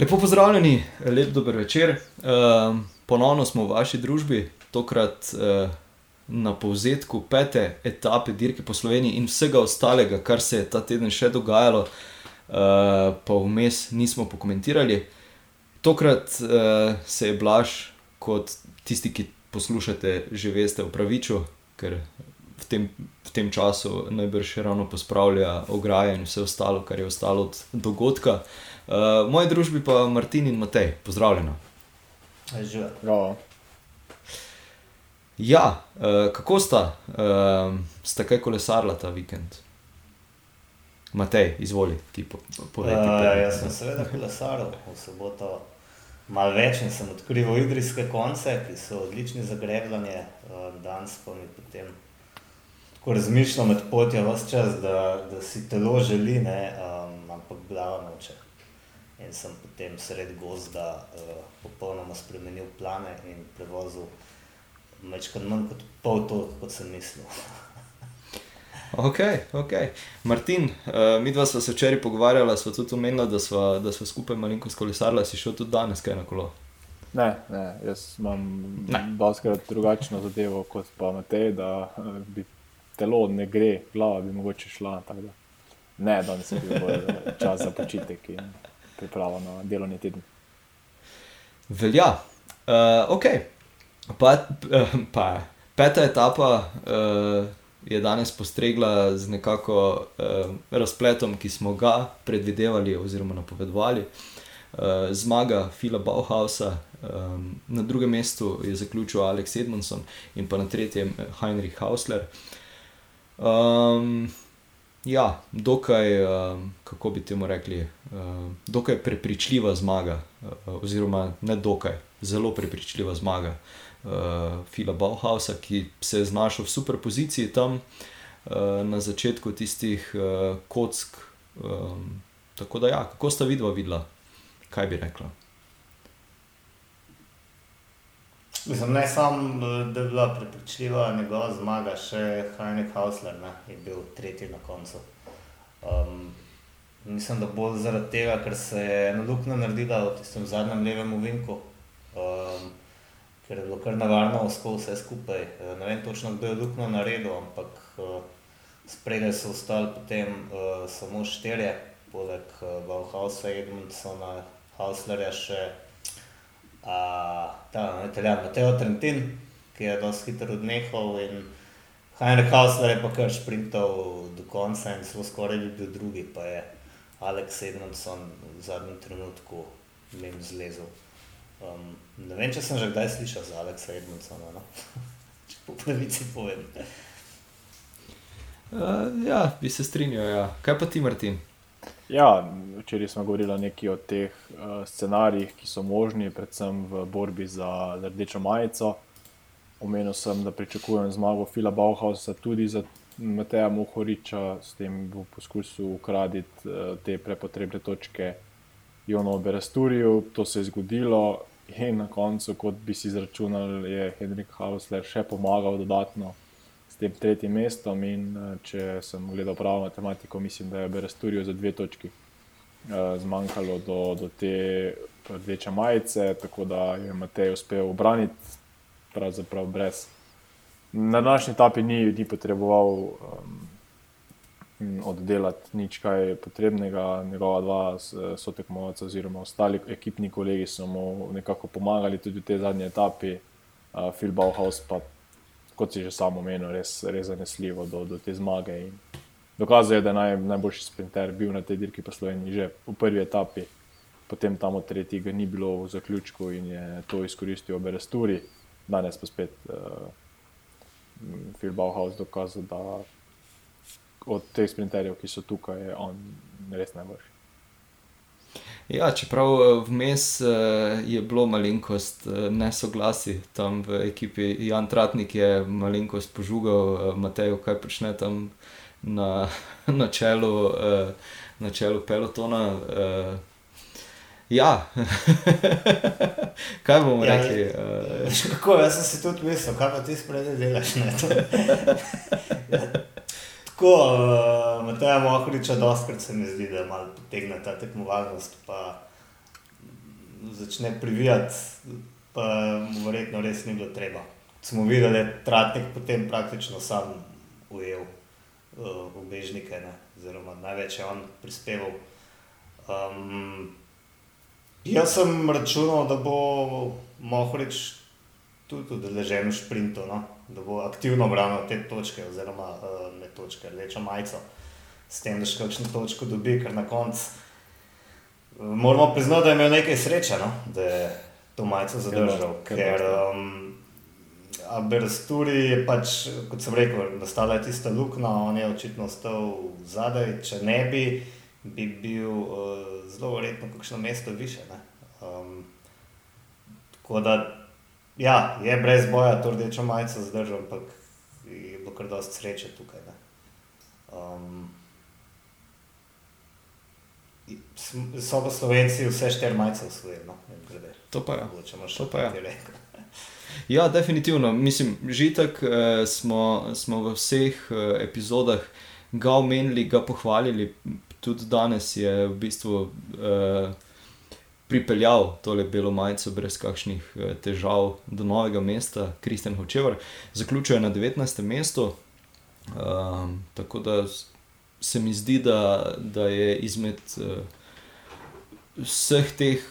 Lepo pozdravljeni, lep dober večer. Uh, ponovno smo v vaši družbi, tokrat uh, na povzetku pete etape dirke po Sloveniji in vsega ostalega, kar se je ta teden še dogajalo, uh, pa vmes nismo pokomentirali. Tokrat uh, se je Blaž, kot tisti, ki poslušate, že veste, upravičil, ker v tem, v tem času najbrž ravno pospravlja ograje in vse ostalo, kar je ostalo od dogodka. Uh, v moji družbi pa Martin in Matej, pozdravljena. Živijo. Ja, uh, kako sta, uh, sta kaj kolesarila ta vikend? Matej, izvoli, ti po, povej. Ti uh, jaz sem seveda kolesaril v soboto. Malo več sem odkril idrijske konce, ki so odlični za grevljanje, uh, danes pa mi potem tako razmišljam med potjo vse čas, da, da si telo želi, ne, um, ampak glava noče in sem potem sredi gozda uh, popolnoma spremenil plane in prevozil večkrat manj kot pol to, kot sem mislil. ok, ok. Martin, uh, mi dva smo se včeraj pogovarjali, smo tudi omenili, da smo, da smo skupaj malenkost kolesarili, si šel tudi danes kaj na kolo. Ne, ne, jaz imam doskrat drugačno zadevo kot pa Matej, da uh, bi telo ne gre, glava bi mogoče šla. Ne, danes je bil čas za počitek. In priprava na delovni teden. Velja. Uh, ok. Pa, uh, pa, peta etapa uh, je danes postregla z nekako uh, razpletom, ki smo ga predvidevali oziroma napovedovali. Uh, zmaga Fila Bauhausa, um, na drugem mestu je zaključil Alex Edmondson in pa na tretjem Heinrich Hausler. Um, Ja, dokaj, uh, kako bi temu rekli, uh, dokaj prepričljiva zmaga, uh, oziroma ne dokaj, zelo prepričljiva zmaga uh, Fila Bauhausa, ki se je znašel v super poziciji tam uh, na začetku tistih kock. Um, tako da, ja, kako sta vidva videla, kaj bi rekla. Mislim, ne samo, da je bila prepričljiva njegova zmaga, še Heinrich Hausler ne, je bil tretji na koncu. Um, mislim, da bolj zaradi tega, ker se je ena luknja naredila v tistem zadnjem levem uvinku, um, ker je bilo kar navarno osko vse skupaj. Ne vem točno, kdo je luknjo naredil, ampak uh, spredaj so ostali potem uh, samo štirje, poleg uh, Bauhausa, Edmundsona, Hauslerja še ta italijan Mateo Trentin, ki je dosti hitro odnehal in Heinrich Hausler je pa kar sprintal do konca in zelo skoraj bi bil drugi, pa je Alex Edmondson v zadnjem trenutku njim zlezel. Um, ne vem, če sem že kdaj slišal za Alexa Edmondsona, no? če po pravici povem. Uh, ja, bi se strinjal. Ja. Kaj pa ti, Martin? Ja, včeraj smo govorili nekaj o teh uh, scenarijih, ki so možni, predvsem v borbi za, rdečo majico. Omenil sem, da pričakujem zmago Fila Bauhausa, tudi za Mateja Mohoriča, s tem bo poskusil ukraditi uh, te prepotrebne točke Jono Beresturiju. To se je zgodilo in na koncu, kot bi si izračunal, je Henrik Hausler še pomagal dodatno tem tretjim mestom. In, uh, če sem gledal pravo matematiko, mislim, da je Beresturju za dve točki uh, zmanjkalo do, do te rdeče majice, tako da je Matej uspel obraniti, pravzaprav brez. Na današnji etapi ni, ni potreboval um, oddelati nič kaj potrebnega, njegova dva sotekmovalca oziroma ostali ekipni kolegi so mu nekako pomagali tudi v tej zadnji etapi, uh, Phil Bauhaus pa kot si že sam omenil, res, res zanesljivo do, do te zmage. In dokazuje, da je naj, najboljši sprinter bil na tej dirki po Sloveniji že v prvi etapi, potem tam od tretjega ni bilo v zaključku in je to izkoristil v Beresturi. Danes pa spet uh, Phil Bauhaus dokazal, da od teh sprinterjev, ki so tukaj, je on res najboljši. Ja, čeprav eh, vmes uh, je bilo malenkost uh, nesoglasi tam v ekipi, Jan Tratnik je malenkost požugal Matejo, kaj počne tam na, na, čelu, na čelu pelotona. Ja, kaj bomo ja, rekli? Uh... Kako, jaz sem si tudi mislil, kaj pa ti spredaj delaš. Tako, uh, Matej Mohorič, doskrat se mi zdi, da malo potegne ta tekmovalnost. Pa začne privijati, pa mu verjetno res ni bilo treba. Smo videli, da je Tratnik potem praktično sam ujel uh, ubežnike, ne? oziroma največ je on prispeval. Um, jaz sem računal, da bo Mohorič tudi udeležen v sprintu, no? Da bo aktivno branil te točke, oziroma uh, ne točke, rdečo majico, s tem, da še kakšno točko dobi, ker na koncu uh, moramo priznati, da je imel nekaj sreče, no? da je to majico zadržal. Ker um, Abersturi je pač, kot sem rekel, nastala je tista luknja, on je očitno ostal zadaj, če ne bi, bi bil uh, zelo verjetno kakšno mesto više. Um, tako da ja, je brez boja to rdečo majico zdržal, ampak je bilo kar dosti sreče tukaj. Um, so pa slovenci vse štiri majice usvojili, no, glede. To pa je. To pa je. Ja, definitivno. Mislim, žitek eh, smo, smo v vseh eh, epizodah ga omenili, ga pohvalili. Tudi danes je v bistvu eh, pripeljal tole belo majico brez kakšnih eh, težav do novega mesta, Kristjan Hočevar, zaključuje na 19. mestu. Um, tako da se mi zdi, da, da je izmed uh, vseh teh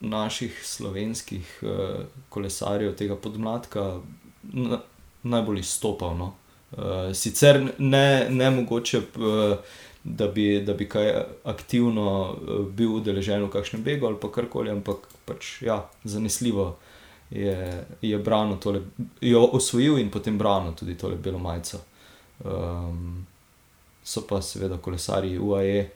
naših slovenskih uh, kolesarjev, tega podmladka, na, najbolj izstopal. No? Uh, sicer ne, ne mogoče. Uh, da bi, da bi kaj aktivno eh, bil udeležen v kakšnem begu ali karkoli, ampak pač, ja, zanesljivo je, je branil tole, jo osvojil in potem branil tudi tole belo majico. Um, so pa seveda kolesari UAE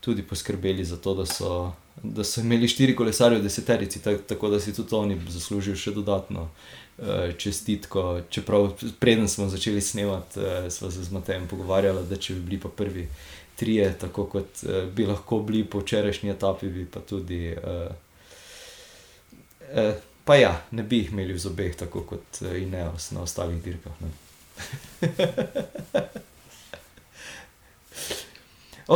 tudi poskrbeli za to, da so, da so imeli štiri kolesarje v deseterici, tako da si tudi oni zaslužijo še dodatno uh, čestitko. Čeprav preden smo začeli snemati, uh, smo se z Matejem pogovarjali, da če bi bili pa prvi trije, tako kot uh, bi lahko bili po včerajšnji etapi, bi pa tudi. Uh, uh, pa ja, ne bi jih imeli v zobeh, tako kot uh, Ineos na ostalih dirkah.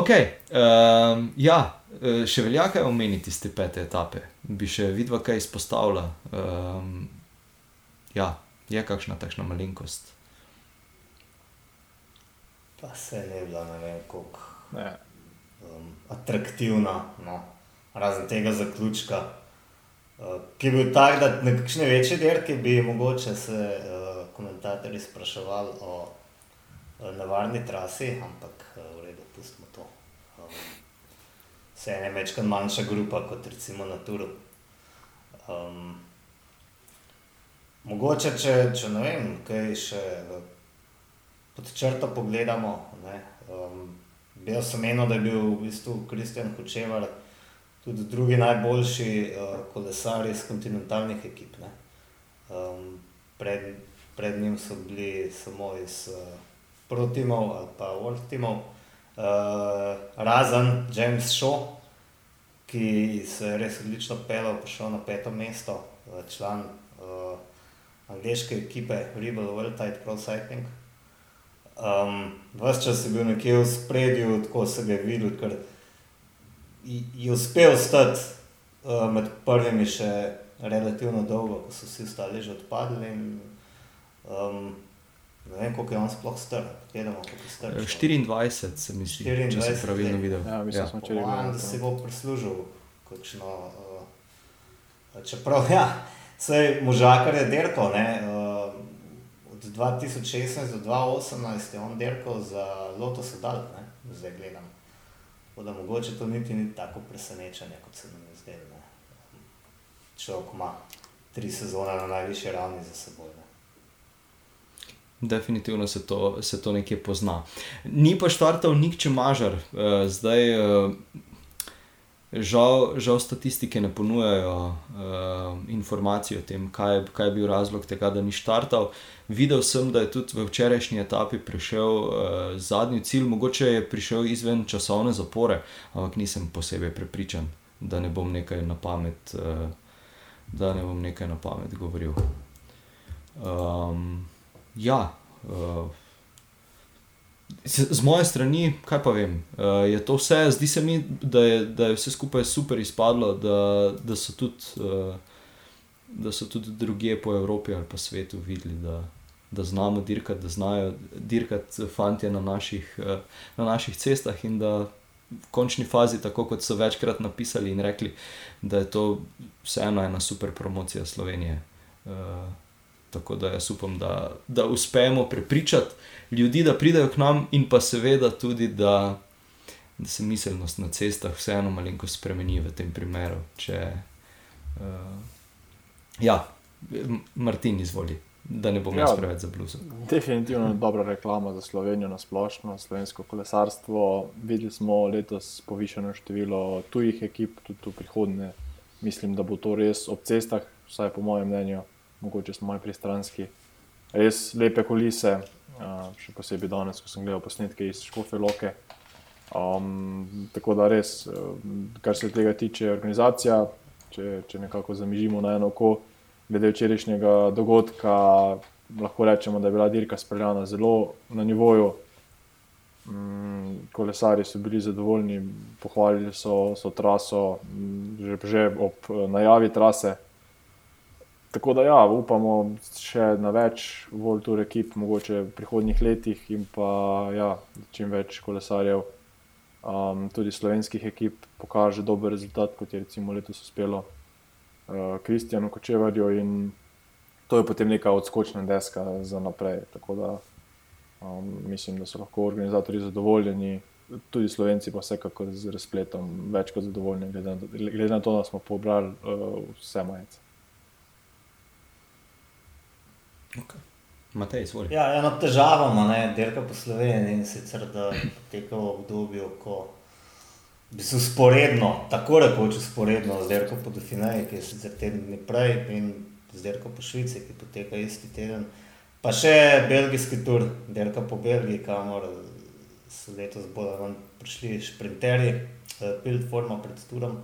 ok, um, ja, še velja kaj omeniti iz te pete etape, bi še vidva kaj izpostavila. Um, ja, je kakšna takšna malenkost. Pa se je bila, ne vem, kako um, atraktivna, no. razen tega zaključka, uh, ki je bil tak, da na kakšne večje dirke bi mogoče se uh, komentatorji spraševali o uh, nevarni trasi, ampak uh, v redu, pustimo to. Um, se je ne večkrat manjša grupa kot recimo na Turu. Um, mogoče, če, če ne vem, kaj še pod črto pogledamo. Ne, um, Bil sem menil, da je bil v bistvu Kristjan Hočevar tudi drugi najboljši uh, kolesar iz kontinentalnih ekip. Um, pred, pred njim so bili samo iz uh, Protimov ali pa World Teamov, uh, razen James Shaw, ki se je res odlično pelal, prišel na peto mesto, uh, član uh, angliške ekipe Rebel World Tide Pro Cycling. Um, Ves čas je bil nekje v spredju, tako se ga je videl, ker je uspel stati uh, med prvimi še relativno dolgo, ko so vsi ostali že odpadli. In, um, ne vem, koliko je on sploh strl. 24 se mi zdi, 24, če sem pravilno videl. Ja, mislim, ja. smo če rekel. Da si bo prislužil kakšno. Uh, čeprav, ja, vse možakar je derko, ne. Uh, 2016 do 2018 je on dirkal za Lotus Adal, ne? zdaj gledam. Da mogoče to niti ni tako presenečenje, kot se nam je zdelo. Človek ima tri sezone na najvišji ravni za seboj. Ne? Definitivno se to, se to nekje pozna. Ni pa štartal nik če mažar, uh, zdaj uh, Žal, žal statistike ne ponujajo uh, informacij o tem, kaj, kaj je bil razlog tega, da ni štartal. Videl sem, da je tudi v včerajšnji etapi prišel uh, zadnji cilj, mogoče je prišel izven časovne zapore, ampak nisem posebej prepričan, da ne bom nekaj na pamet, uh, da ne bom nekaj na pamet govoril. Um, ja. Uh, z, moje strani, kaj pa vem, uh, je to vse, zdi se mi, da je, da je vse skupaj super izpadlo, da, da so tudi. Uh, Da so tudi druge po Evropi ali pa svetu videli, da, da znamo dirkati, da znajo dirkati fanti na, na naših cestah, in da v končni fazi, tako kot so večkrat napisali in rekli, da je to vseeno ena super promocija Slovenije. Uh, tako da jaz upam, da, da uspemo prepričati ljudi, da pridejo k nam, in pa seveda tudi, da, da se miselnost na cestah vseeno malo spremeni v tem primeru. Če, uh, ja, Martin, izvoli da ne bom ja, jaz preveč zabluzel. Definitivno je dobra reklama za Slovenijo na splošno, slovensko kolesarstvo. Videli smo letos povišeno število tujih ekip, tudi v prihodnje. Mislim, da bo to res ob cestah, vsaj po mojem mnenju, mogoče smo malo pristranski. Res lepe kulise, še posebej danes, ko sem gledal posnetke iz Škofe Loke. Um, tako da res, kar se tega tiče, organizacija, če, če nekako zamižimo na eno oko glede včerajšnjega dogodka, lahko rečemo, da je bila dirka speljana zelo na nivoju. Mm, kolesari so bili zadovoljni, pohvalili so, so traso, že, že ob eh, najavi trase. Tako da, ja, upamo še na več World Tour ekip, mogoče v prihodnjih letih, in pa ja, čim več kolesarjev, um, tudi slovenskih ekip, pokaže dober rezultat, kot je recimo letos uspelo uh, Kristjanu Kočevarju in to je potem neka odskočna deska za naprej. Tako da um, mislim, da so lahko organizatori zadovoljni, tudi slovenci pa vsekakor z razpletom več kot zadovoljni, glede na to, da smo pobrali uh, vse majice. Okay. Matej, ja, eno težavo ima, delka po Sloveniji in sicer da poteka v obdobju, ko v bistvu sporedno, tako rekoč sporedno z Derko po Dafineji, ki je sicer teden dni prej, in z Derko po Švici, ki poteka isti teden. Pa še belgijski tur, Derka po Belgiji, kamor so letos bolj prišli šprinterji, uh, pilt forma pred turom.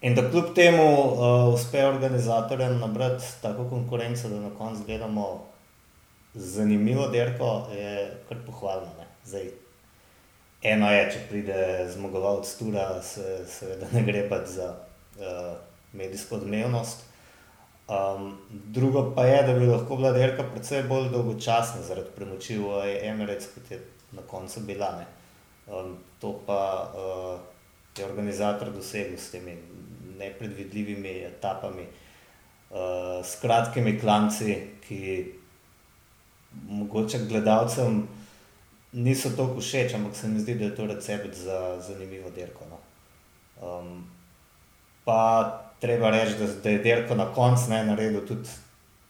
In da kljub temu uh, uspe organizatorjem nabrati tako konkurenco, da na koncu gledamo zanimivo derko, je kar pohvalno. Zdaj, eno je, če pride zmagovalec tura, se seveda ne gre pa za uh, medijsko odmevnost. Um, drugo pa je, da bi lahko bila dirka precej bolj dolgočasna zaradi premoči v Emirates, kot je na koncu bila. Um, to pa uh, je organizator dosegel s temi nepredvidljivimi etapami, uh, s kratkimi klanci, ki mogoče gledalcem niso tako všeč, ampak se mi zdi, da je to recept za zanimivo dirko. No. Um, pa treba reči, da, da je dirko na koncu naredil tudi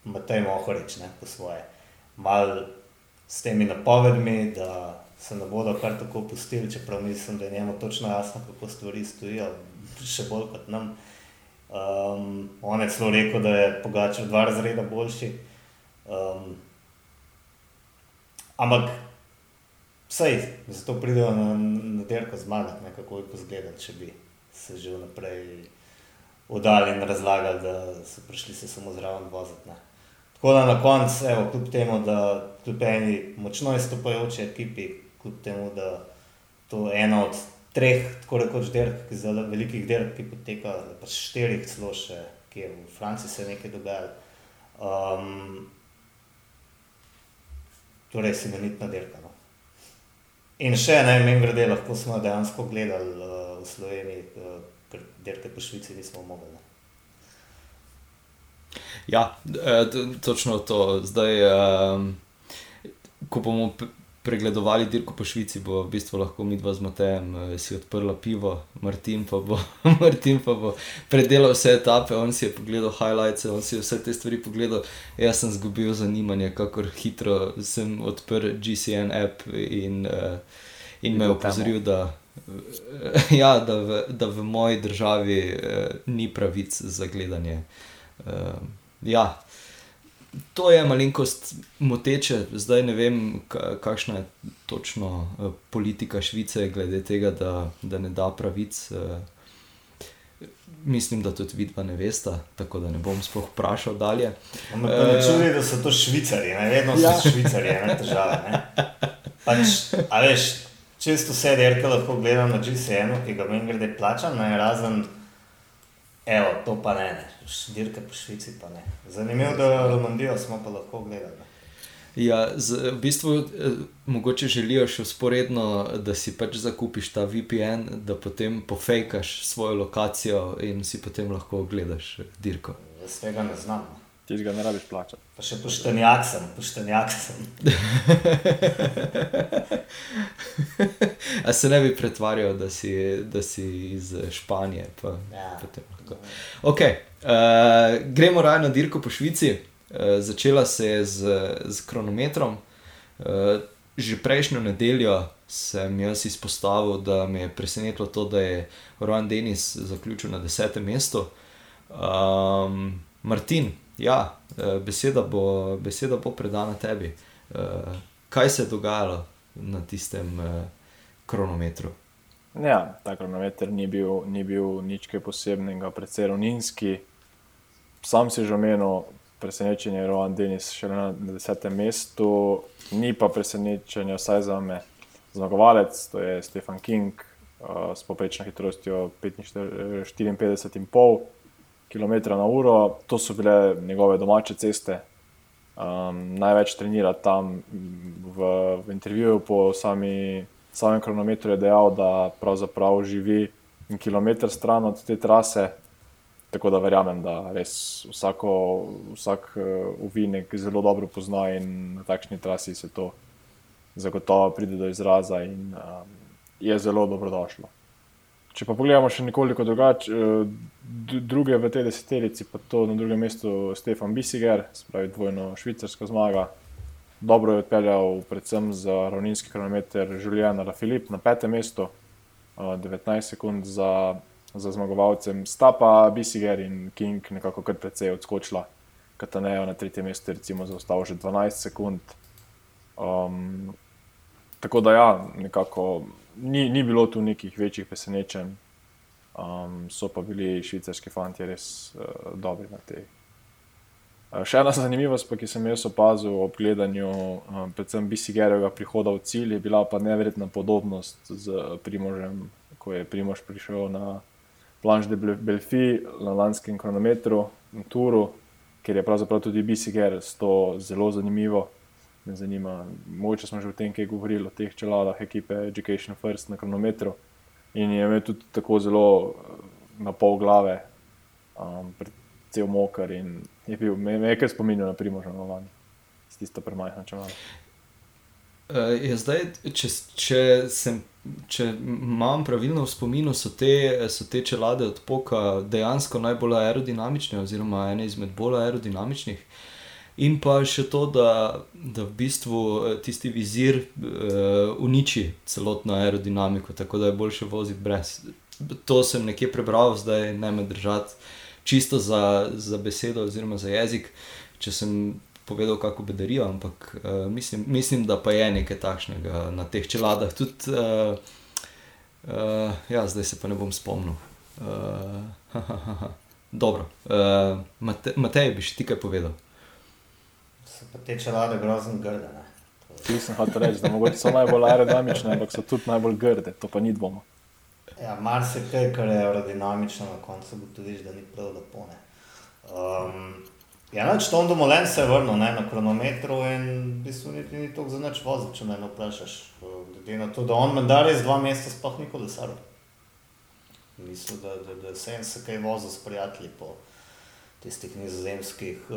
Matej Mohorič po svoje. Mal s temi napovedmi, da se ne bodo kar tako pustili, čeprav mislim, da je njemu točno jasno, kako stvari stojijo, še bolj kot nam. Um, on je celo rekel, da je pogačal dva razreda boljši. Um, ampak Vsej, zato pridejo na, na derko zmagati, ne, kako bi izgledali, če bi se že vnaprej oddali in razlagali, da so prišli se samo zraven voziti. Tako da na koncu, evo, kljub temu, da kljub eni močno izstopajoči ekipi, kljub temu, da to je ena od treh, tako rekoč, derk, zelo velikih derk, ki poteka, pa štirih celo še, ki je v Franciji se nekaj dogajalo. Um, torej, semenitna derka. No. In še ne, meni grede, lahko smo dejansko gledali uh, v Sloveniji, uh, ker delke po Švici nismo mogli. Ne. Ja, točno to. Zdaj, um, ko bomo pregledovali dirko po Švici, bo v bistvu lahko mi dva z Matejem si odprla pivo, Martin pa bo, Martin pa bo predelal vse etape, on si je pogledal highlights, on si je vse te stvari pogledal. Jaz sem zgubil zanimanje, kako hitro sem odprl GCN app in, uh, in me opozoril, da, ja, da, v, da v moji državi uh, ni pravic za gledanje. Uh, ja, to je malenkost moteče, zdaj ne vem, kakšna je točno uh, politika Švice glede tega, da, da ne da pravic. Uh, mislim, da tudi vidva ne veste, tako da ne bom sploh vprašal dalje. Ampak ne čudi, da so to švicari, ne vedno so ja. švicari, ne težave. Ne? Pač, a veš, čisto vse derke lahko gledam na GCN-u, ki ga meni grede plačam, ne razen, evo, to pa ne, ne. dirke po Švici pa ne. Zanimivo, da Romandijo smo pa lahko gledali. Ja, z, v bistvu eh, mogoče želijo še usporedno, da si pač zakupiš ta VPN, da potem pofejkaš svojo lokacijo in si potem lahko ogledaš eh, dirko. Jaz tega ne znam. Ti ga ne rabiš plačati. Pa še poštenjak sem, poštenjak sem. A se ne bi pretvarjal, da si, da si iz Španije. Pa, Ja. potem lahko. Okay, uh, gremo raje na dirko po Švici. Uh, začela se je z, z kronometrom. Uh, že prejšnjo nedeljo sem jaz izpostavil, da me je presenetilo to, da je Rojan Denis zaključil na desetem mestu. Um, Martin, ja, beseda bo, beseda bo predana tebi. Uh, kaj se je dogajalo na tistem uh, kronometru? Ja, ta kronometer ni bil, ni bil nič kaj posebnega, precej ravninski. Sam si že omenil presenečenje, je Rohan Denis še na desetem mestu, ni pa presenečenje, vsaj za me, zmagovalec, to je Stefan King uh, s poprečno hitrostjo 54,5 km na uro. To so bile njegove domače ceste. Um, največ trenira tam v, v intervjuju po sami samem kronometru je dejal, da pravzaprav živi en kilometr stran od te trase. Tako da verjamem, da res vsako, vsak uvinek zelo dobro pozna in na takšni trasi se to zagotovo pride do izraza in um, je zelo dobrodošlo. Če pa pogledamo še nekoliko drugače, d- druge v tej deseterici, pa to na drugem mestu Stefan Bisiger, spravi dvojno švicarska zmaga. Dobro je odpeljal, predvsem za ravninski kronometer Julian Filip na petem mestu, uh, 19 sekund za, za zmagovalcem, sta pa Bisiger in King nekako kar precej odskočila. Katanejo na tretjem mestu, recimo, zaostal že 12 sekund. Um, tako da, ja, nekako ni, ni bilo tu nekih večjih presenečenj, um, so pa bili švicarski fanti res uh, dobri na tej. Še ena zanimivost, pa, ki sem jaz opazil ob gledanju, um, predvsem Bisigerjevega prihoda v cilj, je bila pa neverjetna podobnost z Primožem, ko je Primož prišel na Planche de Belfi na lanskem kronometru, na Turu, ker je pravzaprav tudi Bisiger s to zelo zanimivo. Me zanima, mogoče smo že o tem kaj govorili, o teh čeladah ekipe Education First na kronometru. In je imel tudi tako zelo na pol glave, um, cel moker in je bil, me, me je kar spominjal na primožno lani, s tisto premajhno čelado. Uh, je zdaj, če, če, sem, če imam pravilno v spominu, so te, so te čelade od Poka dejansko najbolj aerodinamične, oziroma ene izmed bolj aerodinamičnih. In pa še to, da, da v bistvu eh, tisti vizir uh, uniči celotno aerodinamiko, tako da je boljše voziti brez. To sem nekje prebral, zdaj ne me držati čisto za, za besedo oziroma za jezik, če sem povedal kako bedarijo, ampak uh, mislim, mislim, da pa je nekaj takšnega na teh čeladah. Tudi, uh, uh, ja, zdaj se pa ne bom spomnil. Uh, Dobro, uh, Mate, Matej, bi še ti kaj povedal? So pa te čelade grozno grde. Ne? Tu sem hotel reči, da mogoče so najbolj aerodinamične, ampak so tudi najbolj grde, to pa ni dvoma. Ja, marsikaj, kar je aerodinamično, na koncu ugotoviš, da ni prav lepo. ne. Um, ja, noč Tom Domolen se je vrnil ne, na kronometru in v bistvu niti ni toliko za nič vozil, če me ne vprašaš. Uh, Glede na to, da on menda res dva meseca sploh ni kolesaril. Mislim, da, da, da sem se kaj vozil s prijatelji po tistih nizozemskih,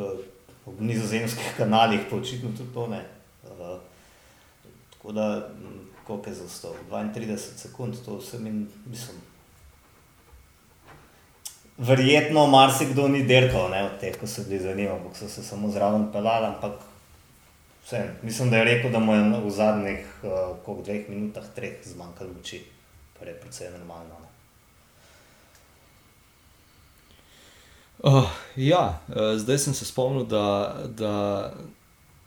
v nizozemskih kanalih, pa očitno tudi to ne. Uh, tako da, koliko je zaostal? 32 sekund, to se mi, mislim. Verjetno marsikdo ni dirkal ne, od teh, ko so bili zanimivi, ampak so se samo zraven pelali, ampak vse. Mislim, da je rekel, da mu je v zadnjih uh, koliko, dveh minutah, treh zmanjkalo moči, kar je precej normalno. Ne. Oh, ja, uh, zdaj sem se spomnil, da, da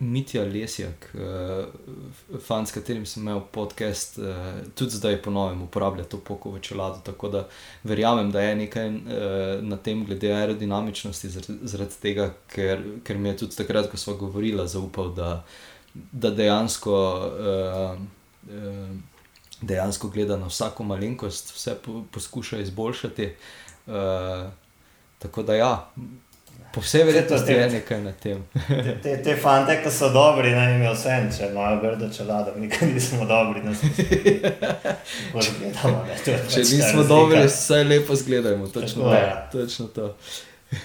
Mitja Lesjak, uh, fan, s katerim sem imel podcast, uh, tudi zdaj ponovim, uporablja to pokovo čelado. Tako da verjamem, da je nekaj uh, na tem glede aerodinamičnosti, zaradi tega, ker, ker mi je tudi takrat, ko smo govorili, zaupal, da, da dejansko, uh, uh, dejansko gleda na vsako malenkost, vse po, poskuša izboljšati. Uh, tako da, ja, po vsej verjetnosti je nekaj na tem. te, te, te fante, ki so dobri, ne je vse, če imajo grdo čelado, nikoli nismo dobri. Gledamo, ne, če pač nismo dobri, vse lepo zgledamo. Točno, tako, ja. točno to.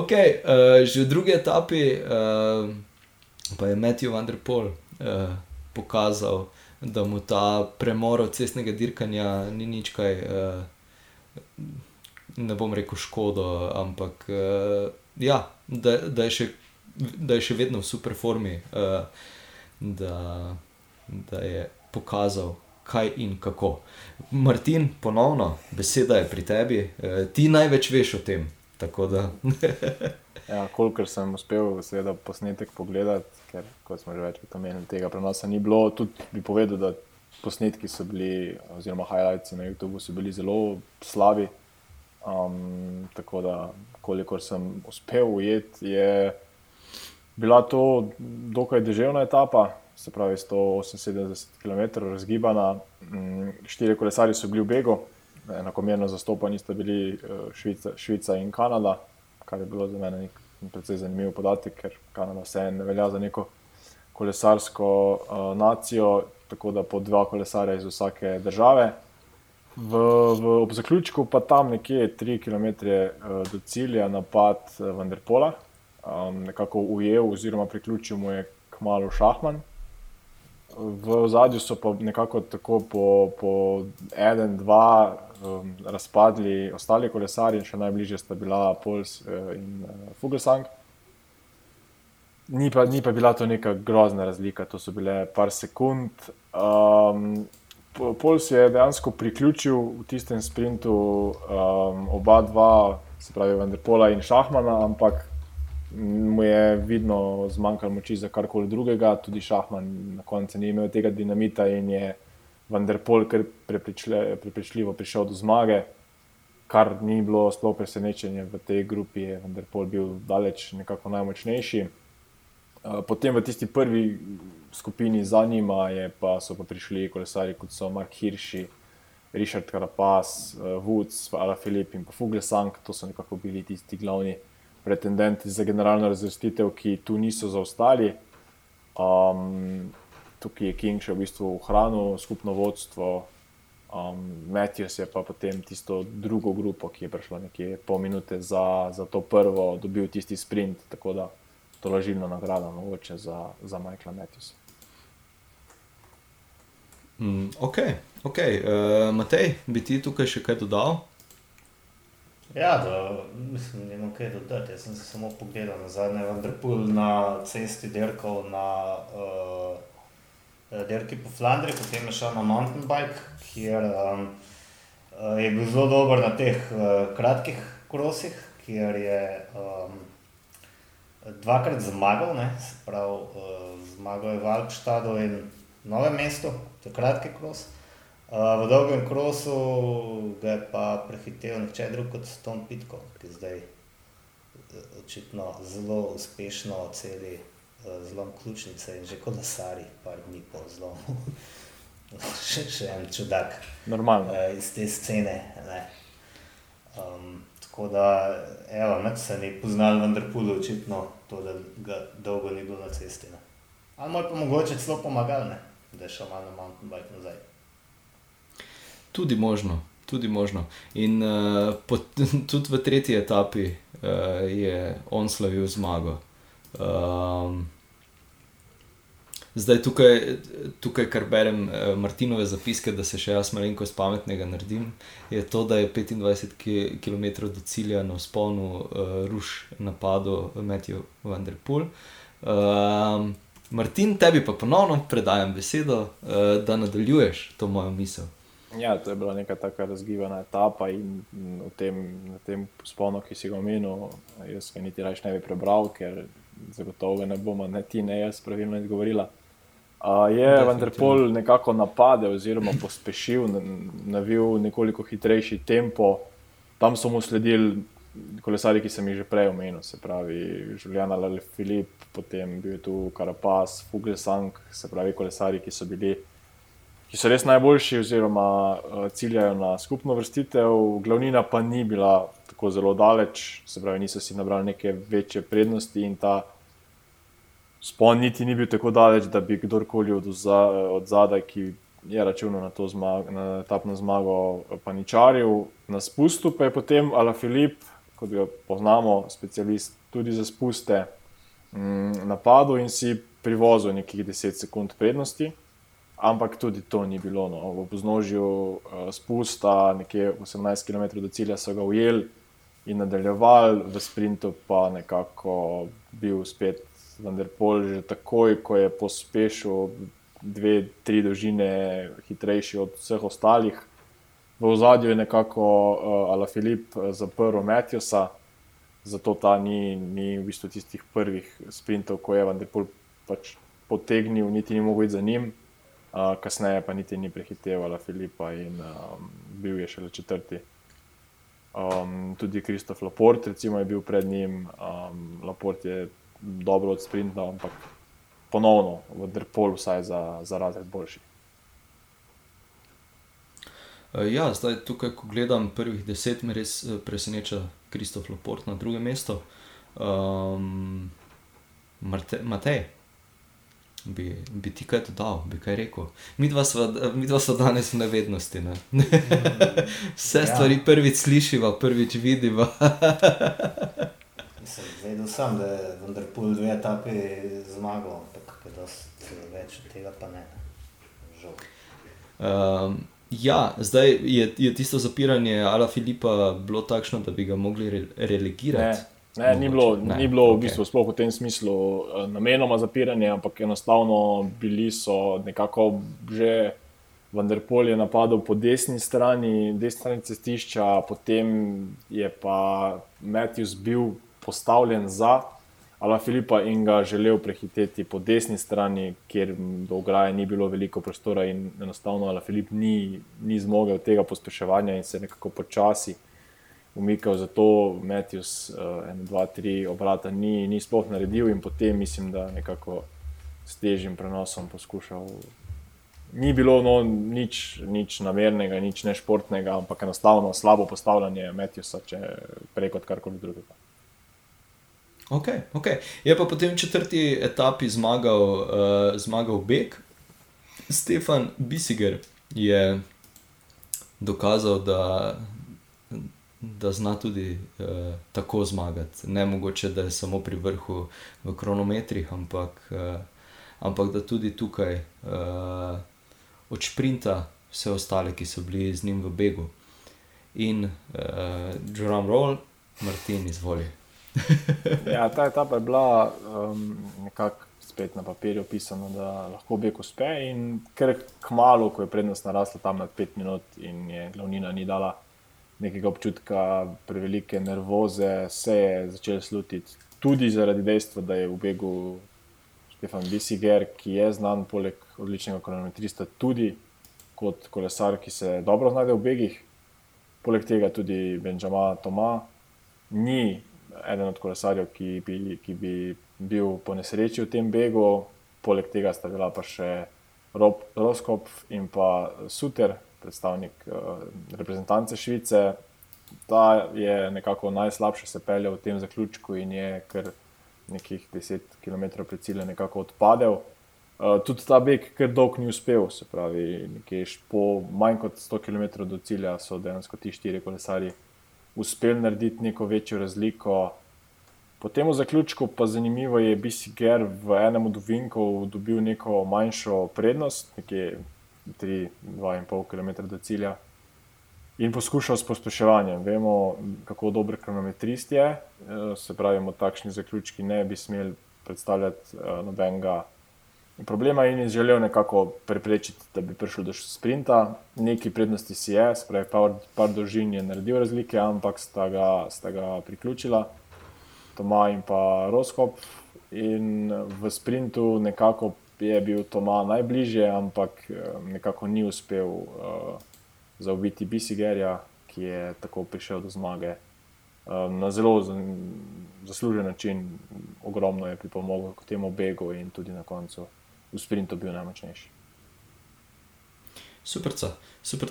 okay, uh, že v drugi etapi uh, pa je Matthew Vanderpool uh, pokazal, da mu ta premor od cestnega dirkanja ni nič kaj, uh, ne bom rekel škodo, ampak uh, ja, da, da, je še, da je še vedno v super formi, uh, da, da je pokazal. Kaj in kako. Martin, ponovno, beseda je pri tebi, e, ti največ veš o tem. ja, kolikor sem uspel, seveda, posnetek pogledati, ker, kot smo že večkrat omenili, tega prenosa ni bilo. Tudi bi povedal, da posnetki so bili, oziroma highlights na YouTubu so bili zelo slabi. Um, tako da, kolikor sem uspel ujeti, je bila to dokaj deževna etapa, se pravi 178 km razgibana, mm, štiri kolesari so bili v Begu. Enakomerno zastopani sta bili eh, Švica, Švica in Kanada, kar je bilo za mene nek precej zanimiv podatek, ker Kanada vseeno velja za neko kolesarsko uh, nacijo, tako da po dva kolesarja iz vsake države. V, v, ob zaključku pa tam nekje 3 km uh, do cilja napad Vanderpola, um, nekako ujel oziroma priključil mu je k malu Šahman. V zadju so pa nekako tako po, po en, dva um, razpadli ostali kolesari, še najbližje sta bila Pols uh, in Fugelsang. Ni pa, ni pa bila to neka grozna razlika, to so bile par sekund. Um, Pols je dejansko priključil v tistem sprintu um, oba dva, se pravi Vendrpola in Šahmana, ampak mu je vidno zmanjkalo moči za karkoli drugega, tudi Šahman na koncu ni imel tega dinamita in je Vanderpol kar prepričljivo prišel do zmage, kar ni bilo sploh presenečenje v tej grupi, je Vanderpol bil daleč nekako najmočnejši. Eh, potem v tisti prvi skupini za njima je pa so pa prišli kolesari kot so Mark Hirši, Richard Carapaz, eh, Woods, Ala Filip in pa Fuglesang, to so nekako bili tisti glavni pretendenti za generalno razvrstitev, ki tu niso zaostali. Um, tukaj je King še v bistvu ohranil skupno vodstvo, um, Matthews je pa potem tisto drugo grupo, ki je prišla nekje pol minute za, za to prvo, dobil tisti sprint, tako da to je lažilna nagrada, mogoče za, za Michaela Matthewsa. Mm, ok, okay. Uh, Matej, bi ti tukaj še kaj dodal? Ja, da, mislim, da imam kaj dodati. Jaz sem se samo pogledal na zadnje, vendar pol na cesti dirkal na uh, dirki po Flandriji, potem je šel na mountain bike, kjer um, je bil zelo dober na teh uh, kratkih krosih, kjer je um, dvakrat zmagal, ne, se pravi, uh, zmagal je v Alpštadu in Novem mestu, to je kratki kros. Uh, v dolgem krosu ga je pa prehitel nihče drug kot Tom Pitko, ki zdaj eh, očitno zelo uspešno celi uh, zlom ključnice in že kot nasari, par dni po zlomu. še, še en čudak. Normalno. Uh, iz te scene. Um, tako da, evo, ne, se ni poznal, vendar pudo očitno to, da ga dolgo ni bilo na cesti. Ne. Ali mu je pa mogoče celo pomagal, ne, da je šel malo na mountain bike nazaj. Tudi možno, tudi možno. In uh, pot, tudi v tretji etapi uh, je on slavil zmago. Um, zdaj, tukaj, tukaj, kar berem uh, Martinove zapiske, da se še jaz malenko spametnega naredim, je to, da je 25 km do cilja na sponu uh, ruš napadlo Matthew Vanderpool. Um, Martin, tebi pa ponovno predajam besedo, uh, da nadaljuješ to mojo misel. Ja, to je bila neka tako razgibana etapa in v tem, tem sponu, ki si ga omenil, jaz ga niti raje ne bi prebral, ker zagotovo ne bomo, ne ti, ne jaz, pravilno izgovorila. Uh, je vendar pol nekako napadel, oziroma pospešil, navil nekoliko hitrejši tempo. Tam so mu sledili kolesari, ki sem jih že prej omenil, se pravi Julian ali Filip, potem bil tu Karapas, Fuglesang, se pravi kolesari, ki so bili. Ki so res najboljši, oziroma uh, ciljajo na skupno vrstitev, glavnina pa ni bila tako zelo daleč, se pravi, niso si nabrali neke večje prednosti in ta spon niti ni bil tako daleč, da bi kdorkoli od, od zadaj, ki je računal na to zmago, na tapno zmago, paničaril. Na spustu pa je potem Ala Filip, kot ga poznamo, specialist tudi za spuste, mm, napadel in si privozil nekih 10 sekund prednosti. Ampak tudi to ni bilo. No. V poznožju uh, spusta, nekje 18 km do cilja, so ga ujeli in nadaljevali, v sprintu pa nekako bil spet vendar pol že takoj, ko je pospešil dve, tri dolžine hitrejši od vseh ostalih. V ozadju je nekako uh, Ala Filip eh, zaprl Matjusa, zato ta ni, ni v bistvu tistih prvih sprintov, ko je vendar pol pač potegnil, niti ni mogel iti za njim. Uh, kasneje pa niti ni prehiteval Ala Filipa in um, bil je šele četrti. Um, tudi Kristof Laport, recimo, je bil pred njim. Um, Laport je dobro od sprinta, ampak ponovno v Drpolu, vsaj za, za razred boljši. Eh, ja, zdaj tukaj, ko gledam prvih deset, me res eh, preseneča Kristof Loport na drugem mestu. Um, Matej, bi, bi ti kaj dodal, bi kaj rekel? Mi dva smo danes v nevednosti. Ne? Vse ja. stvari prvič slišiva, prvič vidiva. Vedel sem, da je vendar pol dve etapi zmagal, ampak več od tega pa ne. Um, ja, zdaj je, je tisto zapiranje Ala Filipa bilo takšno, da bi ga mogli re, relegirati. Ne, ne, ni bilo, ne, ni bilo okay. v bistvu sploh v tem smislu uh, namenoma zapiranje, ampak enostavno bili so nekako že. Vendar pol je napadal po desni strani, desni strani cestišča, potem je pa Matthews bil postavljen za Ala Filipa in ga želel prehiteti po desni strani, kjer do ograje ni bilo veliko prostora in enostavno Ala Filip ni, ni zmogel tega pospeševanja in se nekako počasi umikal. Zato Matthews, uh, en, dva, tri obrata ni, ni sploh naredil in potem mislim, da nekako s težjim prenosom poskušal. Ni bilo no, nič, nič namernega, nič nešportnega, ampak enostavno slabo postavljanje Matthewsa, če preko karkoli drugega. Okay, okay. Je pa potem v četrti etapi zmagal, uh, zmagal Bek. Stefan Bisiger je dokazal, da, da zna tudi uh, tako zmagati. Ne mogoče, da je samo pri vrhu v kronometrih, ampak, uh, ampak da tudi tukaj uh, od sprinta vse ostale, ki so bili z njim v Begu. In uh, Jerome Roll, Martin, izvolite. ja, ta etapa je bila um, nekako spet na papirju opisana, da lahko bi uspe. In ker kmalo, ko je prednost narasla tam na 5 minut in je glavnina ni dala nekega občutka prevelike nervoze, se je začel slutiti tudi zaradi dejstva, da je v begu Stefan Bisiger, ki je znan poleg odličnega kronometrista, tudi kot kolesar, ki se dobro znajde v begih. Poleg tega tudi Benjamin Toma ni eden od kolesarjev, ki bi, ki bi bil po nesreči v tem begu. Poleg tega sta bila pa še Rob Roskop in pa Suter, predstavnik uh, reprezentance Švice. Ta je nekako najslabše se peljal v tem zaključku in je kar nekih 10 km pred ciljem nekako odpadel. Uh, tudi ta beg, ker dolg ni uspel, se pravi, po manj kot 100 km do cilja so dejansko ti štiri kolesarji uspeli narediti neko večjo razliko. Potem v zaključku pa zanimivo je, da je Ger v enem od uvinkov dobil neko manjšo prednost, nekje 3-2,5 km do cilja. In poskušal s pospeševanjem. Vemo, kako dober kronometrist je, eh, se pravi, takšni zaključki ne bi smeli predstavljati eh, nobenega problema in je želel nekako preprečiti, da bi prišel do sprinta. Neki prednosti si je, spravi, par, par dolžin je naredil razlike, ampak sta ga, sta ga priključila, Toma in pa Roskop. In v sprintu nekako je bil Toma najbližje, ampak eh, nekako ni uspel uh, zaobiti Bisigerja, ki je tako prišel do zmage um, na zelo zaslužen način, ogromno je pripomogel k temu begu in tudi na koncu v sprintu bil najmočnejši. Super, super.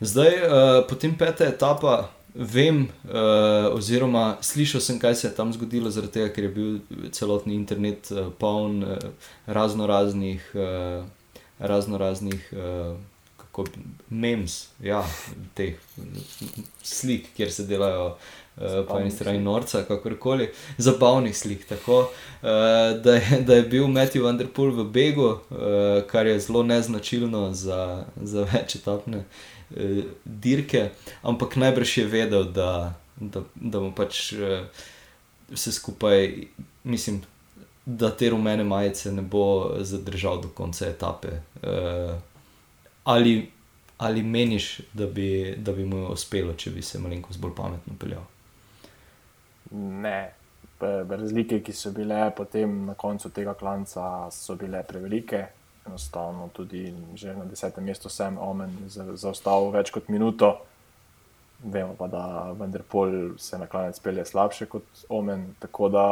Zdaj, uh, potem peta etapa, vem, uh, oziroma slišal sem, kaj se je tam zgodilo, zaradi tega, ker je bil celotni internet uh, poln uh, razno raznih, uh, razno raznih. Uh, Kot memes, ja, teh slik, kjer se delajo uh, po eni strani norca, kakorkoli, zabavnih slik. Tako, uh, da, je, da je bil Matthew Vanderpool v Begu, uh, kar je zelo neznačilno za, za več etapne uh, dirke, ampak najbrž je vedel, da, da, da mu pač uh, vse skupaj, mislim. Da te rumene majice ne bo zadržal do konca etape. Uh, ali, ali meniš, da bi, da bi mu uspelo, če bi se malenkost bolj pametno peljal? Ne. Razlike, ki so bile potem na koncu tega klanca, so bile prevelike. Enostavno, tudi že na desetem mestu sem omen zaostal več kot minuto. Vemo pa, da vendar pol se na klanec pelje slabše kot omen. Tako da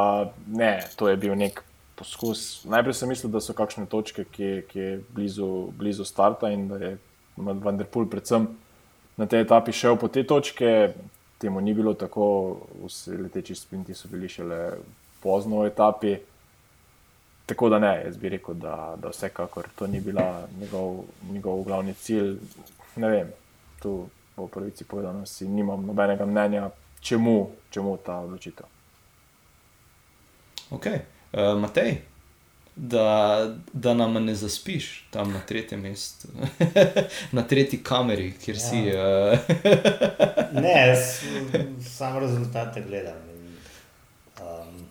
ne, to je bil nek poskus. Najprej sem mislil, da so kakšne točke, ki, ki je blizu, blizu starta in da je vendar pol predvsem na tej etapi šel po te točke temu ni bilo tako, vsi leteči sprinti so bili šele pozno v etapi. Tako da ne, jaz bi rekel, da, da vsekakor to ni bil njegov, njegov glavni cilj. Ne vem, tu po pravici povedano, si nimam nobenega mnenja, čemu, čemu ta odločitev. Ok, uh, Matej da, da nam ne zaspiš tam na tretjem mestu, na tretji kameri, kjer ja. si. Uh... ne, samo rezultate gledam. In, um,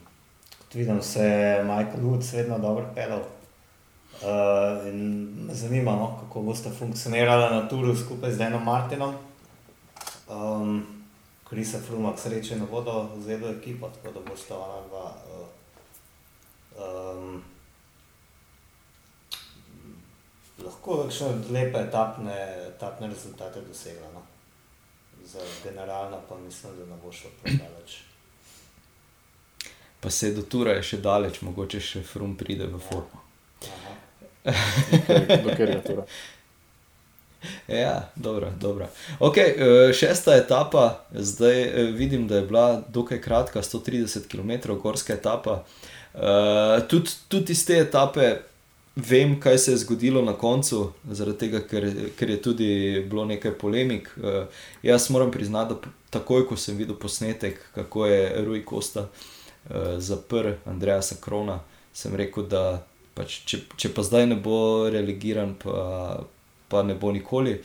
kot vidim, se je Michael Woods vedno dobro pelal. Uh, me zanima, no, kako boste funkcionirali na turu skupaj z Denom Martinom. Um, Krisa Frumak sreče ne bodo vzeli ekipo, tako da bo šla ona dva. Uh, um, lahko še lepe etapne, etapne rezultate dosegla. No? Za generalno pa mislim, da ne bo šlo predaleč. Pa se do tura je še daleč, mogoče še frum pride v formo. Dokler je tura. Ja, dobro, dobro. Okay, eh, šesta etapa, zdaj eh, vidim, da je bila dokaj kratka, 130 km gorska etapa. Uh, tudi, tudi iz te etape vem, kaj se je zgodilo na koncu, zaradi tega, ker, ker je tudi bilo nekaj polemik. Uh, jaz moram priznati, da takoj, ko sem videl posnetek, kako je Rui Costa uh, zaprl Andreja Sakrona, sem rekel, da pač, če, če pa zdaj ne bo relegiran, pa, pa ne bo nikoli.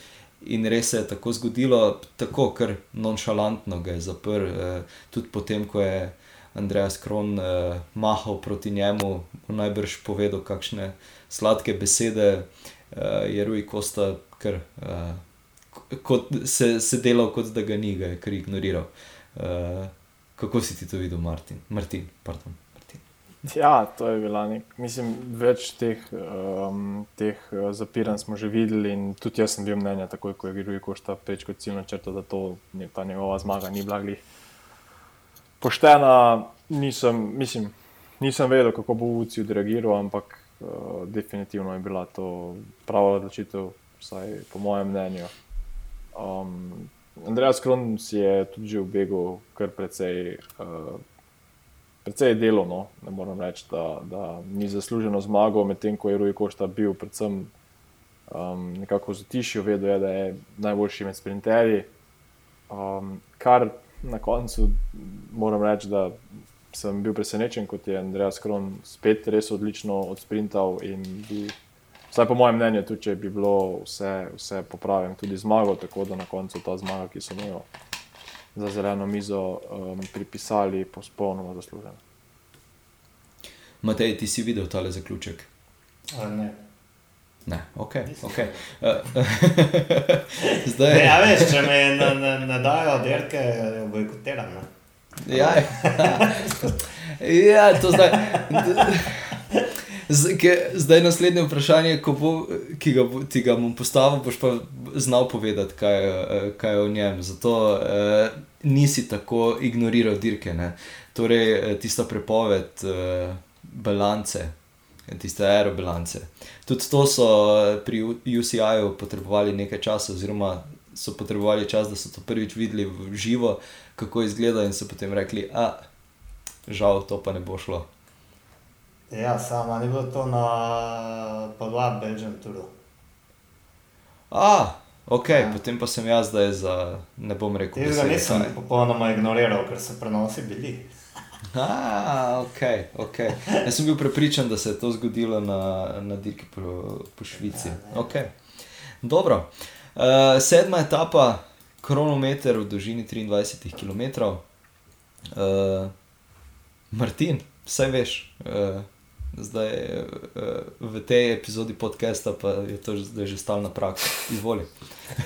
In res se je tako zgodilo, tako kar nonšalantno ga je zaprl, uh, tudi potem, ko je. Andrej Skron uh, mahal proti njemu, najbrž povedal, kakšne sladke besede uh, je Rui Kosta, ker uh, se, se delal, kot da ga ni, ga je kar ignoriral. Uh, kako si ti to videl, Martin? Martin, Martin. Ja, to je bila nek, mislim, več teh, um, teh zapiranj smo že videli, in tudi jaz sem bil mnenja, tako kot je Rui Kosta preč kot ciljno črto, da to je ta njegova zmaga, ni bila glih poštena, nisem, mislim, nisem vedel, kako bo Vuci odreagiral, ampak uh, definitivno je bila to prava odločitev, vsaj po mojem mnenju. Um, Andrej Skron si je tudi že v begu kar precej, uh, precej delovno, ne moram reči, da, da ni zasluženo zmago, medtem ko je Rui Košta bil predvsem um, nekako zatišil, vedel je, da je najboljši med sprinterji. Um, kar na koncu moram reči, da sem bil presenečen, kot je Andrej Skron spet res odlično odsprintal. Bi, vsaj po mojem mnenju, tudi če bi bilo vse, vse popravljeno, tudi zmago, tako da na koncu ta zmaga, ki so jo za zeleno mizo um, pripisali, popolnoma zaslužena. Matej, ti si videl tale zaključek? A, ne. Ne, ok. okay. Zdaj... ja, veš, če me ne, ne dajo dirke, jo bojkotiram. Ja, ja, to zdaj. Zdaj je naslednje vprašanje, bo, ki ga, ti ga bom postavil, boš pa znal povedati, kaj, kaj je o njem. Zato, nisi tako ignoriral dirke. Ne? Torej, eh, tista prepoved uh, balance, tiste aerobalance. Tudi to so pri UCI-ju potrebovali nekaj časa, oziroma so potrebovali čas, da so to prvič videli v živo, kako izgleda, in so potem rekli, da žal to pa ne bo šlo. Ja, sama ni bilo to na Pavla Belgium Touru. A, ok, ja. potem pa sem jaz zdaj za, ne bom rekel, da se nisem popolnoma ignoriral, ker so prenosi bili. A, ok, ok. Jaz sem bil prepričan, da se je to zgodilo na, na dirki po, po Švici. Ja, okay. Dobro. Uh, sedma etapa, kronometer v dolžini 23 km. Uh, Martin, vse veš. Uh, zdaj uh, v tej epizodi podcasta pa je to zdaj že stalna praksa. Izvoli.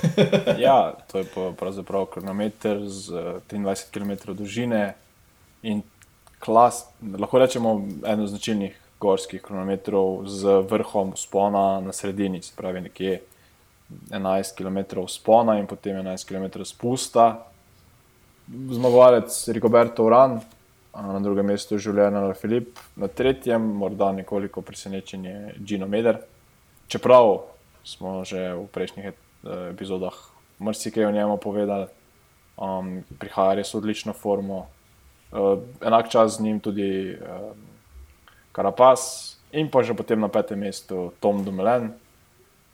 ja, to je pravzaprav kronometer z 23 km dolžine in klas, lahko rečemo, eno značilnih gorskih kronometrov z vrhom spona na sredini, se pravi nekje 11 km spona in potem 11 km spusta. Zmagovalec Rigoberto Uran, na drugem mestu je življenje na Filip, na tretjem, morda nekoliko presenečen je Gino Meder. Čeprav smo že v prejšnjih epizodah marsikaj o njemu povedali, um, prihaja res odlično formo. Uh, enak čas z njim tudi um, Karapas in pa že potem na petem mestu Tom Dumelen,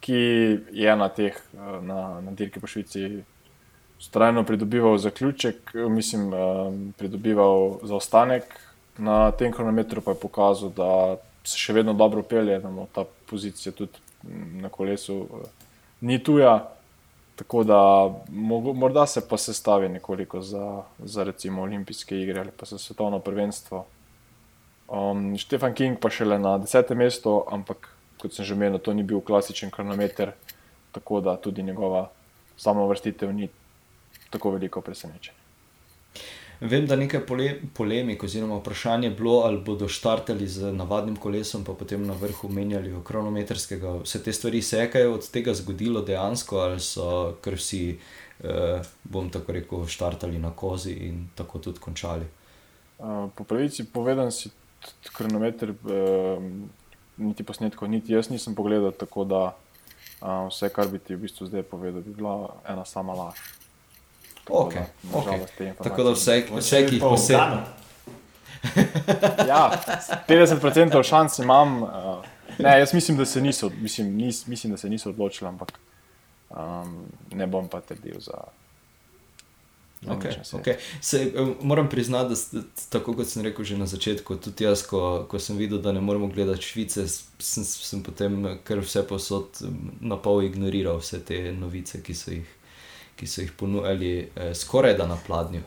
ki je na teh, na, na dirki po Švici ustrajno pridobival zaključek, mislim, um, pridobival zaostanek, na tem kronometru pa je pokazal, da se še vedno dobro pelje, da mu ta pozicija tudi na kolesu uh, ni tuja. Tako da morda se pa sestavi nekoliko za, za recimo olimpijske igre ali pa za svetovno prvenstvo. Um, Štefan King pa še le na desetem mestu, ampak kot sem že omenil, to ni bil klasičen kronometer, tako da tudi njegova samo vrstitev ni tako veliko presenečenje. Vem, da nekaj pole, polemik oziroma vprašanje je bilo, ali bodo štartali z navadnim kolesom, pa potem na vrhu menjali v kronometrskega. Vse te stvari se je kaj od tega zgodilo dejansko, ali so kar vsi, eh, bom tako rekel, štartali na kozi in tako tudi končali. Uh, po pravici povedan si kronometer, uh, niti posnetkov, niti jaz nisem pogledal, tako da uh, vse, kar bi ti v bistvu zdaj povedal, bi bila ena sama laž. Okay, okay. Tako da vse, vse ki jih posebej. ja, 50% šans imam. Uh, ne, jaz mislim, da se niso, mislim, nis, mislim, da se niso odločili, ampak um, ne bom pa trdil za. Okay, okay. Se, moram priznati, da tako kot sem rekel že na začetku, tudi jaz, ko, ko sem videl, da ne moremo gledati Švice, sem, sem potem kar vse posod na pol ignoriral vse te novice, ki so jih ki so jih ponujali eh, skoraj da na pladnju.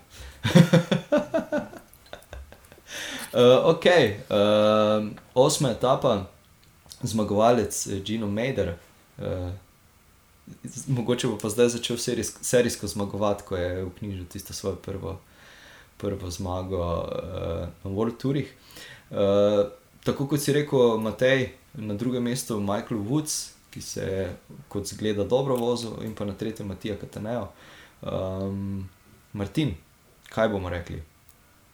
uh, ok, uh, osma etapa, zmagovalec eh, Gino Mader. Uh, mogoče bo pa zdaj začel serijs, serijsko zmagovati, ko je v knjižni tisto svojo prvo, prvo zmago uh, na World Tourih. Uh, tako kot si rekel, Matej, na drugem mestu Michael Woods, ki se je kot zgleda dobro vozil, in pa na tretjem Matija Katanejo. Um, Martin, kaj bomo rekli?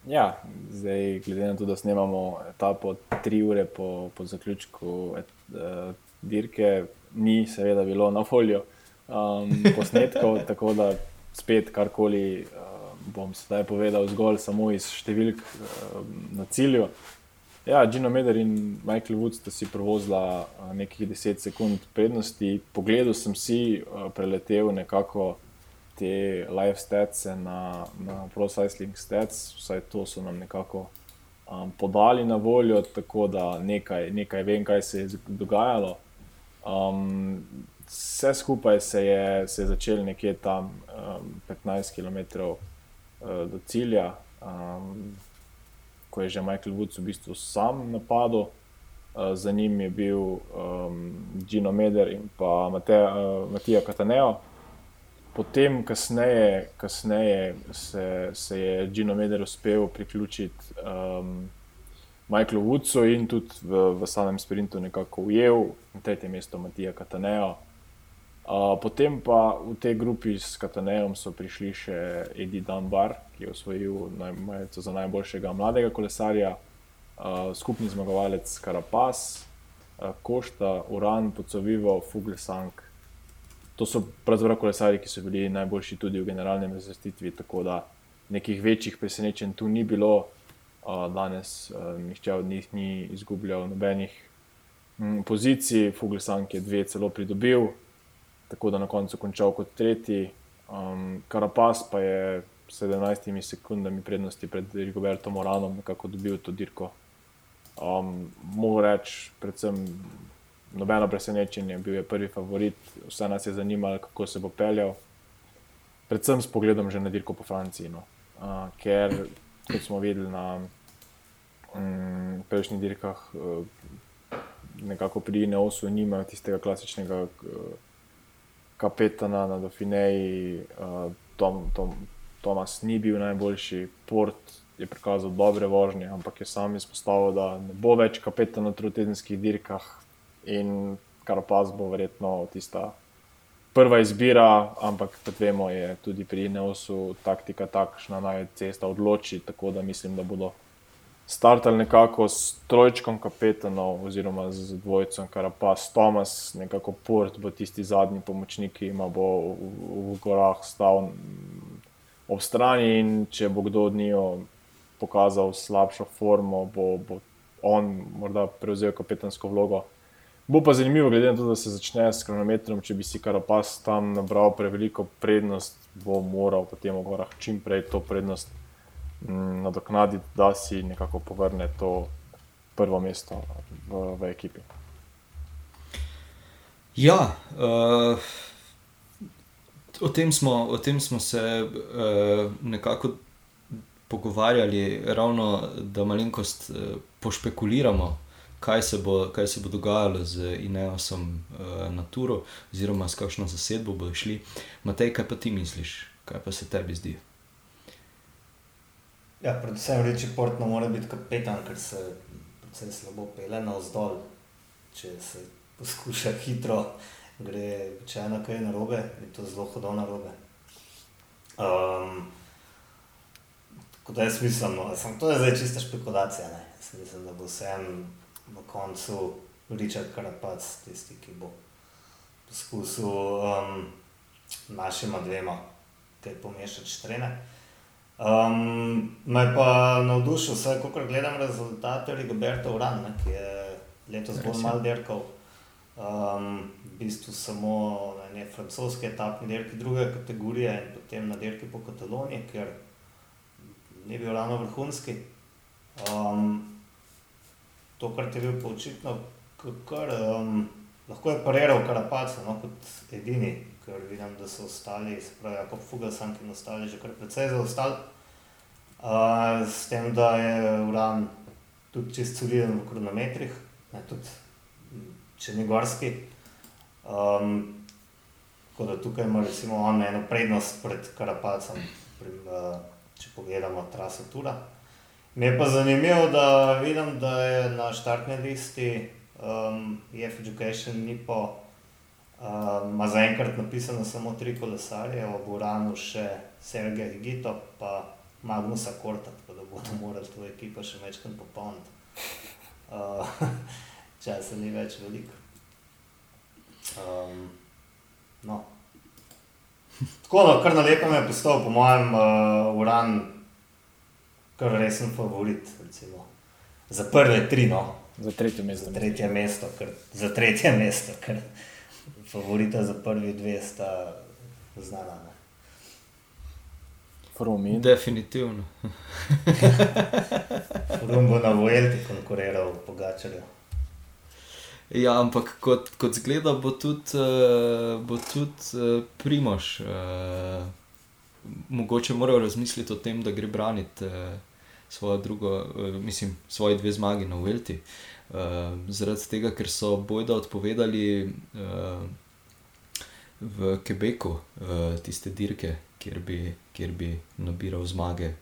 Ja, zdaj, glede na to, da snemamo etapo tri ure po, po zaključku et, uh, dirke, ni seveda bilo na voljo um, posnetkov, tako da spet karkoli uh, bom sedaj povedal, zgolj samo iz številk uh, na cilju. Ja, Gino Meder in Michael Woods sta si prevozila nekaj 10 sekund prednosti. Pogledal sem si, preletel nekako te live stats na, na ProCycling Stats, vsaj to so nam nekako um, podali na voljo, tako da nekaj, nekaj vem, kaj se je dogajalo. Um, vse skupaj se je, se je začelo nekje tam um, 15 km uh, do cilja. Um, ko je že Michael Woods v bistvu sam napadel. Uh, za njim je bil um, Gino Meder in pa Mateja, uh, Matija Kataneo. Potem, kasneje, kasneje se, se je Gino Meder uspel priključiti um, Michaelu Woodsu in tudi v, v samem sprintu nekako ujel, na tretjem mestu Matija Kataneo. Uh, potem pa v tej grupi s Katanejem so prišli še Edi Dunbar, ki je osvojil majico za najboljšega mladega kolesarja, uh, skupni zmagovalec Karapas, uh, Košta, Uran, Pocovivo, Fuglesang. To so pravzaprav kolesari, ki so bili najboljši tudi v generalnem razvrstitvi, tako da nekih večjih presenečenj tu ni bilo. Uh, danes uh, nihče od njih ni izgubljal nobenih mm, pozicij, Fuglesang je dve celo pridobil tako da na koncu končal kot tretji. Um, Karapas pa je s 17 sekundami prednosti pred Rigobertom Moranom nekako dobil to dirko. Um, Mogoče reči, predvsem nobeno presenečenje, bil je prvi favorit, vse nas je zanimalo, kako se bo peljal. Predvsem s pogledom že na dirko po Franciji. No. Uh, ker, kot smo videli na um, prejšnjih dirkah, uh, nekako pri Neosu nimajo tistega klasičnega. Uh, kapetana na Dauphineji, uh, Tom, Tom, Tomas ni bil najboljši, Port je prikazal dobre vožnje, ampak je sam izpostavil, da ne bo več kapetan na trotedenskih dirkah in kar pas bo verjetno tista. Prva izbira, ampak kot vemo, je tudi pri Neosu taktika takšna, da naj cesta odloči. Tako da mislim, da bodo startali nekako s trojčkom kapetanov, oziroma z dvojcem, kar pa s Tomas, nekako port, bo tisti zadnji pomočnik, ki ima bo v, v gorah stal ob strani in če bo kdo od njih pokazal slabšo formo, bo, bo on morda prevzel kapetansko vlogo. Bo pa zanimivo, glede na to, da se začne s kronometrom, če bi si karapas tam nabral preveliko prednost, bo moral potem v gorah čim prej to prednost Mm, nadoknaditi, da si nekako povrne to prvo mesto v, v ekipi. Ja, uh, o, tem smo, o tem smo se uh, nekako pogovarjali, ravno da malenkost uh, pošpekuliramo. Kaj se, bo, kaj se bo dogajalo z Ineosom uh, na Turu, oziroma s kakšno zasedbo bodo šli. Matej, kaj pa ti misliš, kaj pa se tebi zdi? Ja, predvsem reči, da mora biti kapetan, ker se precej slabo pele na vzdolj. Če se poskuša hitro, gre če ena kaj na robe, je to zelo hodo na robe. Um, tako da jaz mislim, da to je zdaj čista špekulacija. Mislim, da bo vsem na koncu Richard Karapac tisti, ki bo poskusil um, našima dvema kaj pomešati štrene. Um, me pa navdušil, vse ko gledam rezultate Rigoberta Uran, ne, ki je letos bolj mal dirkal. Um, v bistvu samo na ne francoski etapni dirki druge kategorije in potem na dirki po Kataloniji, ker ni bil ravno vrhunski. Um, to, kar je bil pa očitno, kar um, lahko je pariral Karapac, no, kot edini, ker vidim, da so ostali, spravi, kot Fugelsan, ki so ostali že kar precej zaostali. Uh, s tem, da je uran tudi čist soliden v kronometrih, ne, tudi če ni gorski. Um, tako da tukaj ima recimo on eno prednost pred Karapacem, pri, uh, če pogledamo traso Tura. Mi je pa zanimivo, da vidim, da je na štartni listi um, EF Education ni po, ima zaenkrat napisano samo tri kolesarje, ob uranu še Sergej Gito, pa Magnusa Korta, tako da bodo morali to ekipo še večkrat popolniti. Uh, Časa ni več veliko. Um, no. Tako da, kar na lepo je postal, po mojem, uh, uran, kar resen favorit. Recimo. Za prve tri, no. Za tretje mesto. Za tretje mesto, ker, za tretje mesto, ker favorita za prvi dve sta znana. Ne. Fromin. Definitivno. Frum bo na Vuelti konkuriral Pogačarju. Ja, ampak kot, kot zgleda, bo tudi, uh, bo tudi uh, Primož uh, mogoče moral razmisliti o tem, da gre braniti uh, svojo drugo, uh, mislim, svoje dve zmagi na Vuelti. Uh, zaradi tega, ker so bojda odpovedali uh, v Quebecu uh, tiste dirke, kjer bi, kjer bi nabiral zmage,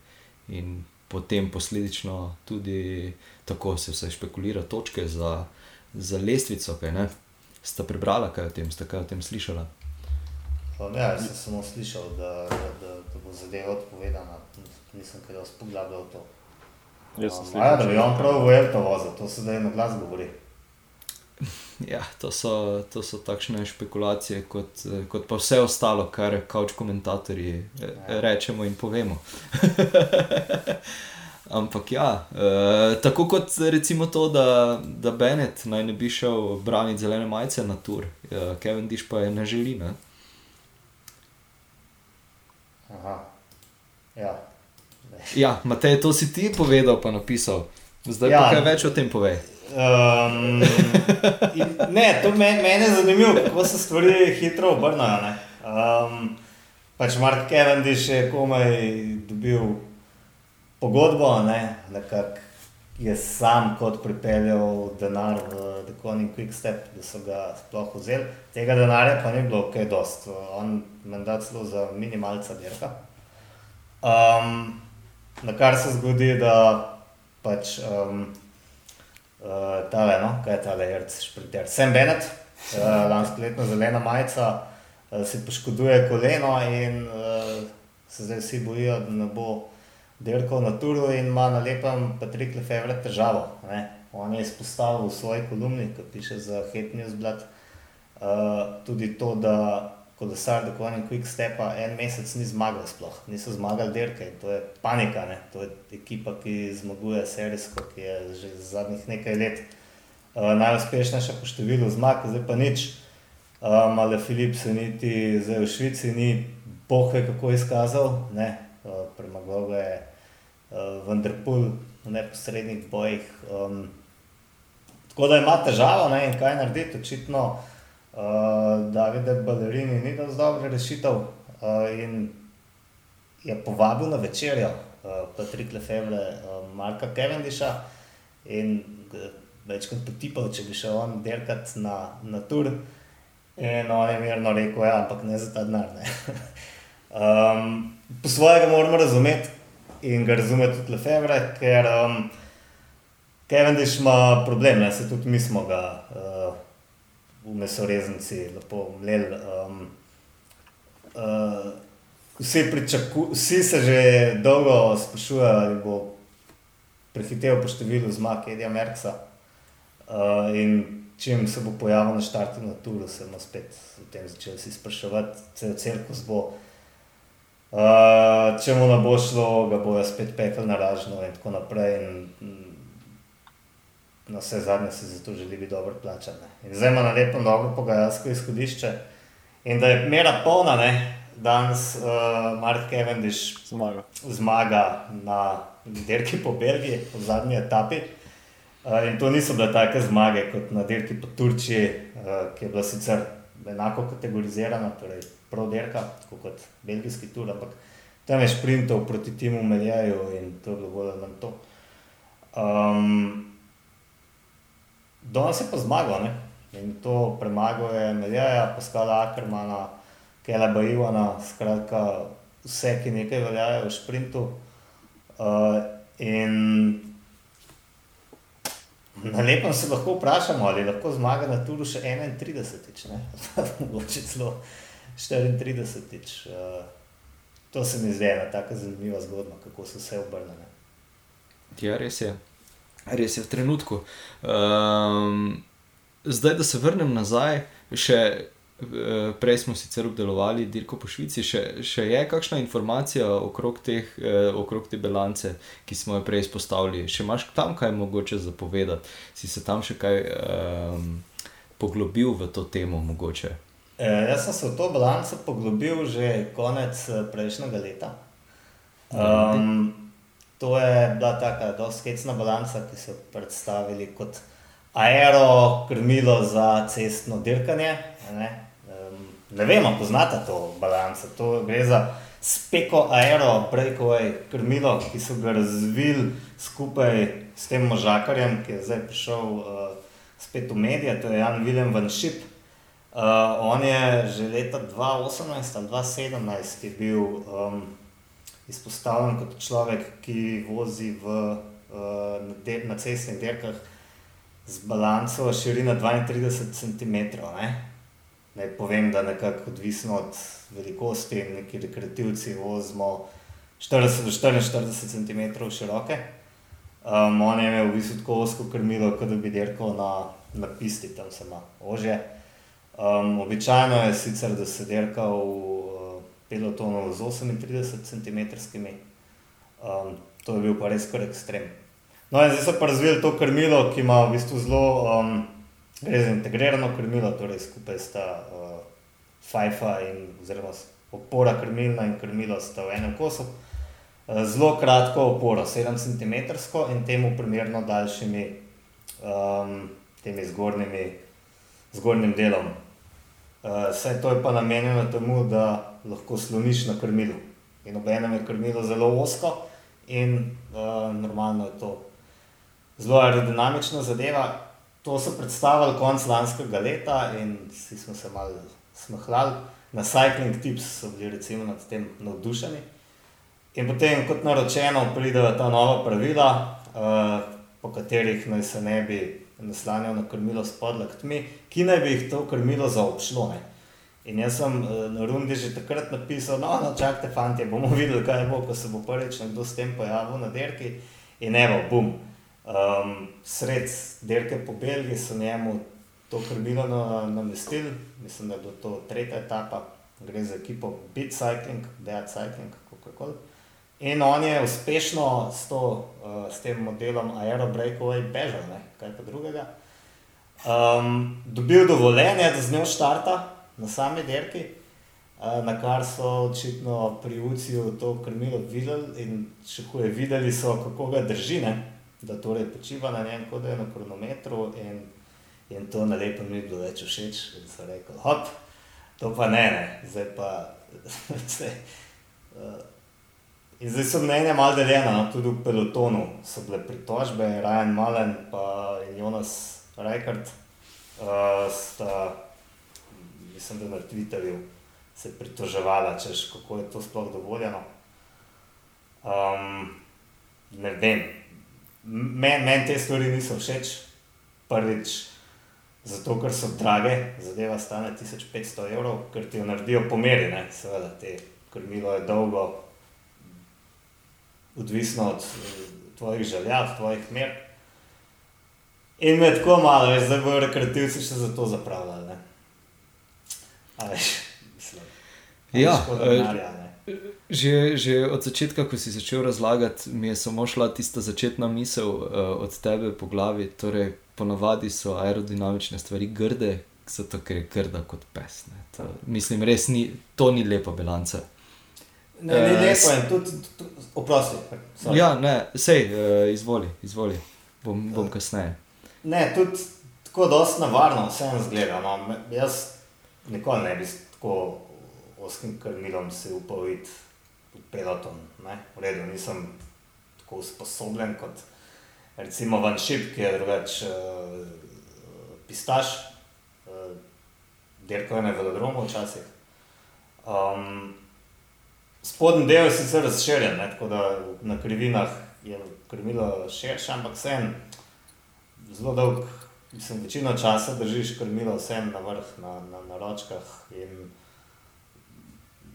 in potem posledično tudi tako se vse špekulira, točke za, za lestvico. Kaj, Ste prebrali kaj o tem, ste kaj o tem slišali? Um, ja, jaz sem samo slišal, da, da, da, da bo zadeva odpovedana, nisem kaj dosti poglabljal to. Jaz sem Um, slišal. ja, da bi on prav v Elto vozil, to se zdaj na glas govori. Ja, to so, to so takšne špekulacije, kot, kot pa vse ostalo, kar kauč komentatorji eh, Ja. rečemo in povemo. Ampak ja, eh, tako kot recimo to, da, da Bennett naj ne bi šel braniti zelene majice na tur, eh, Kevin Diš pa je ne želi. Ne? Aha. Ja. Ja, Matej, to si ti povedal, pa napisal. Zdaj ja. pa kaj več o tem povej. Um, in- ne, to me, mene je zanimivo, kako se stvari hitro obrnajo. Um, pač Mark Cavendish je komaj dobil pogodbo, ne, nekako je sam kot pripeljal denar v The Conning Quick Step, da so ga sploh vzeli. Tega denarja pa ni bilo kaj dost, on menda celo za minimalca dirka. Um, na kar se zgodi, da pač um, uh, tale, no, kaj je tale, Jerc, šprinter. Sam Bennett, uh, lansko letna zelena majica, uh, si poškoduje koleno in uh, se zdaj vsi bojijo, da ne bo dirkal na turu in ima na lepem Patrik Lefevre težavo. Ne. On je izpostavil v svoji kolumni, ki piše za Hate News Blood, uh, tudi to, da kolesar do konja Quick Stepa en mesec ni zmagal sploh, niso zmagali dirke in to je panika, ne? to je ekipa, ki zmaguje serijsko, ki je že zadnjih nekaj let uh, najuspešnejša po številu zmag, zdaj pa nič. Um, ali Filip se niti zdaj v Švici ni pohve kako izkazal, ne, uh, premagal ga je uh, Vanderpool v neposrednih bojih. Um, tako da ima težavo ne, in kaj narediti, očitno Davide Balerini ni dal dobro rešitev uh, in je povabil na večerjo uh, Patrik Lefebvre, uh, Marka Cavendisha in več kot potipal, če bi šel on dirkat na, na tur. In on je mirno rekel, ja, ampak ne za ta denar. ne." um, po svojega moramo razumeti in ga razume tudi Lefebvre, ker um, Cavendish ima problem, ne, se tudi mi smo ga uh, v mesoreznici lepo mleli. Um, uh, vsi, pričaku, vsi se že dolgo sprašujejo, ali bo prehitev po številu zmag Edija Merksa. Uh, in čim se bo pojavil na štartu na Tulu, se bomo spet o tem začeli si spraševati, cel cirkus bo. Uh, če mu ne bo šlo, ga bojo spet pekli na ražno in tako naprej. In, na vse zadnje se zato želi biti dobro plačan. ne. In zdaj ima na lepo dobro pogajalsko izhodišče. In da je mera polna, ne, danes uh, Mark Cavendish Zmaga. zmaga na dirki po Belgiji, v zadnji etapi. Uh, in to niso bile take zmage kot na dirki po Turčiji, uh, ki je bila sicer enako kategorizirana, torej pro-dirka, tako kot belgijski tur, ampak tam je šprintov proti Timu Meljeju in to je bilo bolj ali manj to. Um, Danes je pa zmagal ne? in to premagal je Meljeja, Paskala Ackermana, Keleba Ivana, skratka vse, ki nekaj veljajo v šprintu. Uh, in na lepem se lahko vprašamo, ali lahko zmaga na turu še 31-tič, ne? mogoče celo 34-tič. Uh, to se mi zdi ena tako zanimiva zgodba, kako so vse obrnjene. Ja, res je. Res je v trenutku. Um, zdaj, da se vrnem nazaj, še eh, prej smo sicer obdelovali dirko po Švici, še, še je kakšna informacija okrog, teh, eh, okrog te bilance, ki smo jo prej izpostavili. Še imaš tam kaj mogoče zapovedati? Si se tam še kaj um, poglobil v to temo mogoče? E, jaz sem se v to balanco poglobil že konec prejšnjega leta. Um, to je bila taka zelo skecna balanca, ki so jo predstavili kot aero krmilo za cestno dirkanje. Ne, um, ne vemo, poznate to balanco. To gre za speko aero breakaway krmilo, ki so ga razvili skupaj s tem možakarjem, ki je zdaj prišel uh, spet v medije, to je Jan William Van Schip. Uh, on je že leta 2018 ali 2017 je bil um, izpostavljen kot človek, ki vozi v, uh, na, de, na cestnih dirkah z balanco širine 32 cm. Ne? Ne povem, da nekako odvisno od velikosti, neki rekreativci vozimo 40 do 44 cm široke. Um, on je imel v bistvu tako osko krmilo, kot da bi dirkal na, na pisti, tam se ima ože. Um, običajno je sicer, da se dirka v pelotonu z 38 cm. Um, to je bil pa res kar ekstrem. No, in zdaj so pa razvili to krmilo, ki ima v bistvu zelo. Um, za integrirano krmilo, torej skupaj sta uh, fajfa in oziroma opora krmilna in krmilo sta v enem kosu. Uh, zelo kratko oporo, 7 cm in temu primerno daljšimi um, temi zgornjimi, zgornjim delom. Uh, vse to je pa namenjeno temu, da lahko sloniš na krmilu. In obenem je krmilo zelo osko in uh, normalno je to zelo aerodinamična zadeva, To so predstavili konec lanskega leta in vsi smo se malo smehljali. Na Cycling Tips so bili recimo nad tem navdušeni. In potem, kot naročeno, pridejo ta nova pravila, uh, po katerih naj se ne bi naslanjal na krmilo s podlaktmi, ki naj bi jih to krmilo zaobšlo. Ne. In jaz sem uh, na Rundi že takrat napisal, no, no čakajte, fanti, bomo videli, kaj bo, ko se bo prvič nekdo s tem pojavil na derki. In evo, bum. Um, sred dirke po Belgiji so njemu to krmilo namestili, na mislim, da je bilo to tretja etapa, gre za ekipo Beat Cycling, Dead Cycling, kako koli. In on je uspešno s, to, uh, s tem modelom Aero Breakaway bežal, ne? kaj pa drugega. Um, dobil dovoljenje, da z njo štarta na sami dirki, uh, na kar so očitno pri UCI-ju to krmilo videli in še huje videli so, kako ga drži. Ne? da torej počiva na njem, kot da je na kronometru. In, in to na lepo mi je bilo več všeč, da so rekli, hop, to pa ne, ne. zdaj pa. uh, in zdaj so mnenja malo deljena, no? tudi v pelotonu so bile pritožbe, Ryan Malen in Jonas Reikert uh, sta, mislim, da na Twitterju se pritoževala, češ kako je to sploh dovoljeno. Um, ne vem, Meni men te stvari niso všeč, prvič, zato ker so drage, zadeva stane 1500 evrov, ker ti jo naredijo po meri, ne? seveda, te krmilo je dolgo, odvisno od tvojih želja, od tvojih mer. In me tako malo, veš, zdaj bojo rekreativci še za to zapravljali. Ja, denarja, Že, že od začetka, ko si začel razlagati, mi je samo šla tista začetna misel uh, od tebe po glavi. Torej, ponavadi so aerodinamične stvari grde, zato ker je grda kot pes. To, mislim, res ni, to ni lepa bilanca. Ne, ne, ne, uh, tudi, oprosti. Ja, ne, sej, uh, izvoli, izvoli, bom, bom kasneje. Ne, tudi tako dosta navarno, vse en zgleda. No. Jaz nikoli ne bi tako oskim krmilom se upal iti peloton. Ne? V redu, nisem tako usposobljen kot recimo Van Šip, ki je drugač uh, pistaš, uh, dirko je na velodromu včasih. Um, spodnji del je sicer razširjen, ne? tako da na krivinah je krmilo širše, ampak vsem zelo dolg, mislim, večino časa držiš krmilo vsem na vrh, na, na, na ročkah in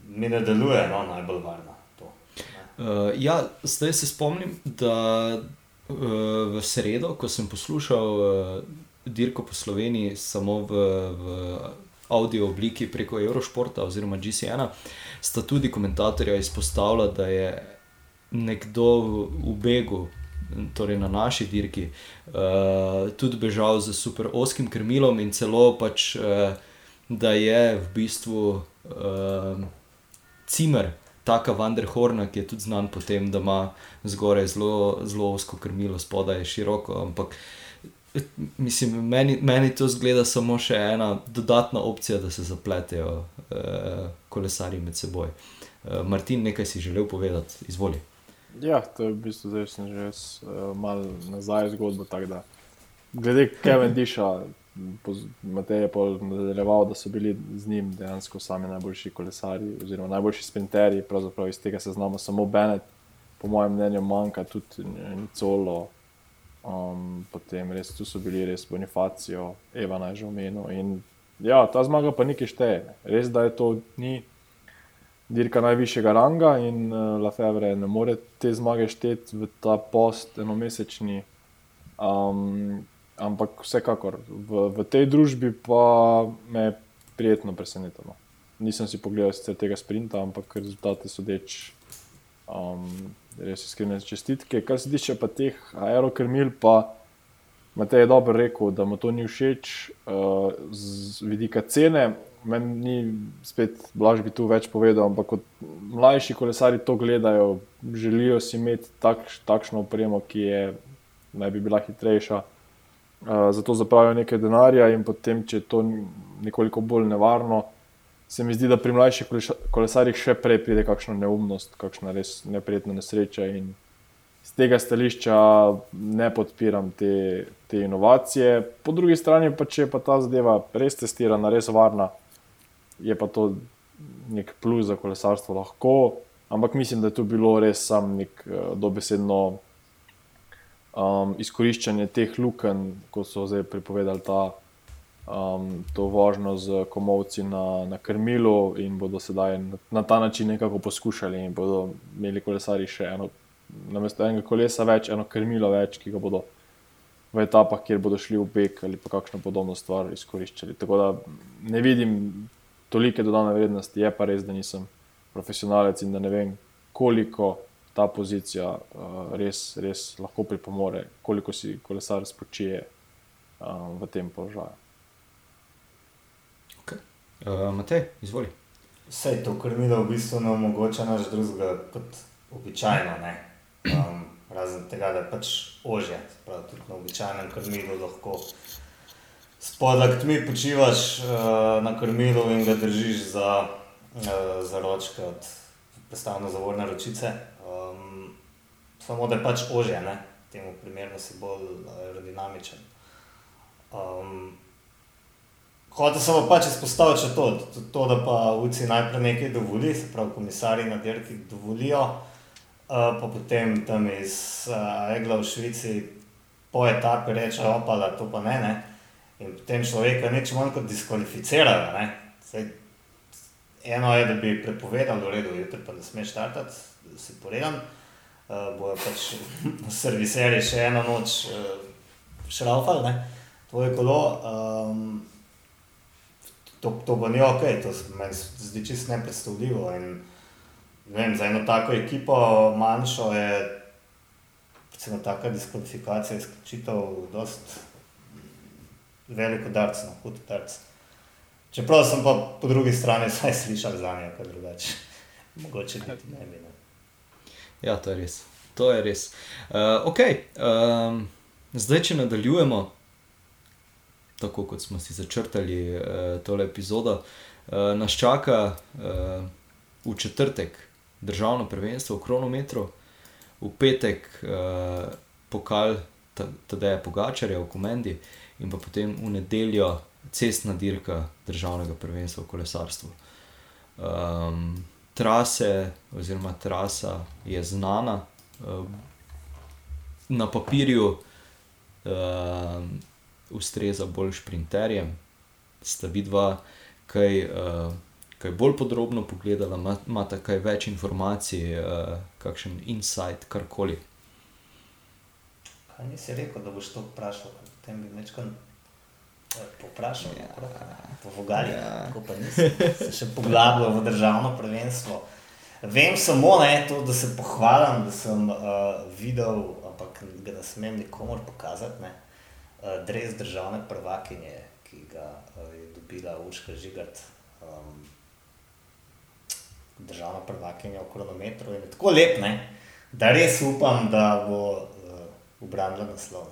mi ne deluje no, najbolj varno. Uh, ja, zdaj se spomnim, da uh, v sredo, ko sem poslušal uh, dirko po Sloveniji samo v, v audio obliki preko Eurošporta oziroma GCN, sta tudi komentatorja izpostavila, da je nekdo v begu, torej na naši dirki, uh, tudi bežal z super oskim krmilom in celo pač, uh, da je v bistvu uh, cimer taka Vanderhorna, ki je tudi znan po tem, da ima zgoraj zelo, zelo osko krmilo, spodaj je široko. Ampak mislim, meni, meni to zgleda samo še ena dodatna opcija, da se zapletejo eh, kolesari med seboj. Eh, Martin, nekaj si želel povedati, izvoli. Ja, to je v bistvu zdaj že uh, malo nazaj zgodbo. Glede Kevin Diša, Matej je nadaljeval, da so bili z njim dejansko sami najboljši kolesari, oziroma najboljši sprinterji. Pravzaprav iz tega se znamo samo Benet, po mojem mnenju, manjka tudi Nicolo. Um, potem res tu so bili res Bonifacijo, Eva naj že omenil. In ja, ta zmaga pa nekaj šteje. Res, da je to ni dirka najvišjega ranga in uh, Lafevre ne more te zmage šteti v ta post enomesečni. Um, ampak vsekakor v, v tej družbi pa me je prijetno presenetilo. Nisem si pogledal tega sprinta, ampak rezultate so deč. Um, res iskrene čestitke. Kar se tiče pa teh aerokrmil, pa Matej je dobro rekel, da mu to ni všeč uh, z vidika cene. Meni ni spet, blaž bi tu več povedal, ampak kot mlajši kolesari to gledajo, želijo si imeti tak, takšno opremo, ki je, naj bi bila hitrejša. Uh, zato zapravijo nekaj denarja, in potem, če je to nekoliko bolj nevarno, se mi zdi, da pri mlajših kolesarjih še prej pride kakšna neumnost, kakšna res neprijetna nesreča. In z tega stališča ne podpiram te, te inovacije. Po drugi strani pa, če je pa ta zadeva res testirana, res varna, je pa to nek plus za kolesarstvo lahko. Ampak mislim, da je to bilo res samo nek uh, dobesedno um, izkoriščanje teh lukenj, kot so zdaj pripovedali ta, um, to vožnjo z komovci na, na krmilu in bodo sedaj na, na ta način nekako poskušali in bodo imeli kolesari še eno namesto enega kolesa več, eno krmilo več, ki ga bodo v etapah, kjer bodo šli v beg ali pa kakšno podobno stvar izkoriščali. Tako da ne vidim tolike dodane vrednosti, je pa res, da nisem profesionalec in da ne vem, koliko ta pozicija uh, res, res lahko pripomore, koliko si kolesar spočije uh, v tem položaju. Okay. Uh, Matej, izvoli. Vse to krmilo v bistvu ne omogoča naš drugega kot običajno. Ne? Um, razen tega, da je pač ožje, prav tudi na običajnem krmilu lahko spodaj tmi počivaš uh, na krmilu in ga držiš za, uh, za ročke od predstavno zavorne ročice. Um, samo da je pač ožje, ne? temu primerno si bolj aerodinamičen. Um, Hoče se pač izpostaviti to, to, to, da pa UCI najprej nekaj dovoli, se pravi, komisari na dirki dovolijo, pa potem tam iz uh, Egla v Švici po etapi reče, opala, to pa ne, ne. In potem človeka nič manj kot diskvalificirajo. Eno je, da bi prepovedal, da redo, jutri pa ne smeš štartati, da si poredan. Uh, bojo pač serviserji še eno noč uh, šraufali, ne, tvoje kolo. Um, to, to bo ni ok, to se mi zdi čisto nepredstavljivo vem, za eno tako ekipo, manjšo je recimo, taka diskvalifikacija izključitev dost veliko darc, no, hud darc. Čeprav sem pa po drugi strani vsaj slišal za njo, kaj drugače. Mogoče biti ne bi. Ne. Ja, to je res. To je res. Uh, ok, um, zdaj, če nadaljujemo, tako kot smo si začrtali uh, tole epizodo, uh, nas čaka uh, v četrtek državno prvenstvo v kronometru, v petek uh, pokal Tadeja Pogačarja v Komendi in pa potem v nedeljo cestna dirka državnega prvenstva v kolesarstvu. Um, trase, oziroma trasa je znana, um, na papirju um, ustreza bolj šprinterjem, sta vidva, kaj. Uh, kaj bolj podrobno pogledala, imate kaj več informacij, uh, kakšen insight, karkoli. Kaj nisi rekel, da boš to vprašal, potem bi večkrat eh, poprašal, ja. po Vogali, ja. kako pa nisi se še poglabljal v državno prvenstvo. Vem samo, ne, to, da se pohvalim, da sem uh, videl, ampak ga ne smem nikomor pokazati, ne, uh, dres državne prvakinje, ki ga uh, je dobila Urška Žigart. Um, državna prvakinja v kronometru in tako lep, ne? da res upam, da bo uh, eh, ubranila naslov.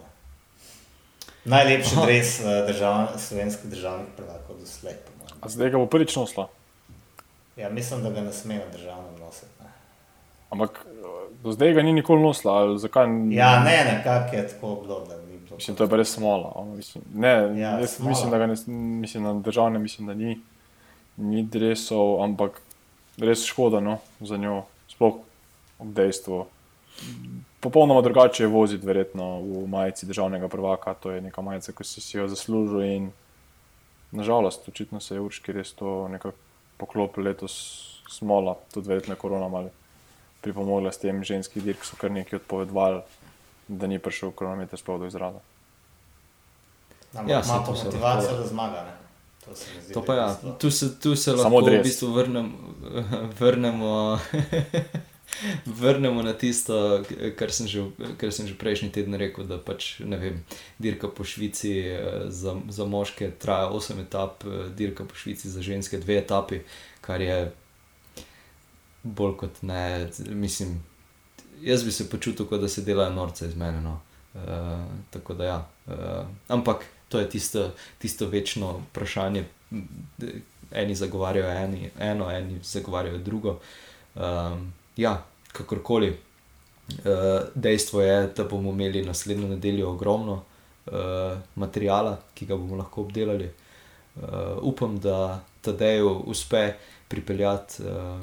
Najlepši res uh, držav, slovenskih državnih prvakov do slej. Zdaj ga bo prvič nosila. Ja, mislim, da ga ne sme na državnem nositi. Ampak eh, do zdaj ga ni nikoli nosila. Zakaj? Ja, ne, nekako je tako bilo. Mislim, to je res smola. Mislim, ne, ja, jaz smola. mislim, da ga ne, mislim, na državnem mislim, da ni, ni dresov, ampak res škoda no, za njo, sploh ob dejstvu. Popolnoma drugače je voziti, verjetno v majici državnega prvaka. To je neka majica, ki si jo zaslužil in Nažalost, očitno se je Urški res to nekako poklopil letos, smola, tudi verjetno korona malo pripomogla s tem ženskih dirk, so kar nekaj odpovedovali, da ni prišel kronometer sploh do izraza. Ampak Ja, ima to motivacijo, da zmaga. Ne? To pa ja, bistvo. tu se, tu se lahko v bistvu vrnem, vrnemo, vrnemo na tisto, kar sem, že, kar sem že prejšnji teden rekel, da pač ne vem, dirka po Švici eh, za, za moške traja 8 etap, eh, dirka po Švici za ženske 2 etapi, kar je bolj kot ne, mislim, jaz bi se počutil, kot da se delajo norce iz mene. No. Uh, tako da ja. Uh, ampak to je tisto, tisto večno vprašanje. Eni zagovarjajo eni, eno, eni zagovarjajo drugo. Um, ja, kakorkoli. Uh, dejstvo je, da bomo imeli naslednjo nedeljo ogromno uh, materijala, ki ga bomo lahko obdelali. Uh, upam, da Tadeju uspe pripeljati uh,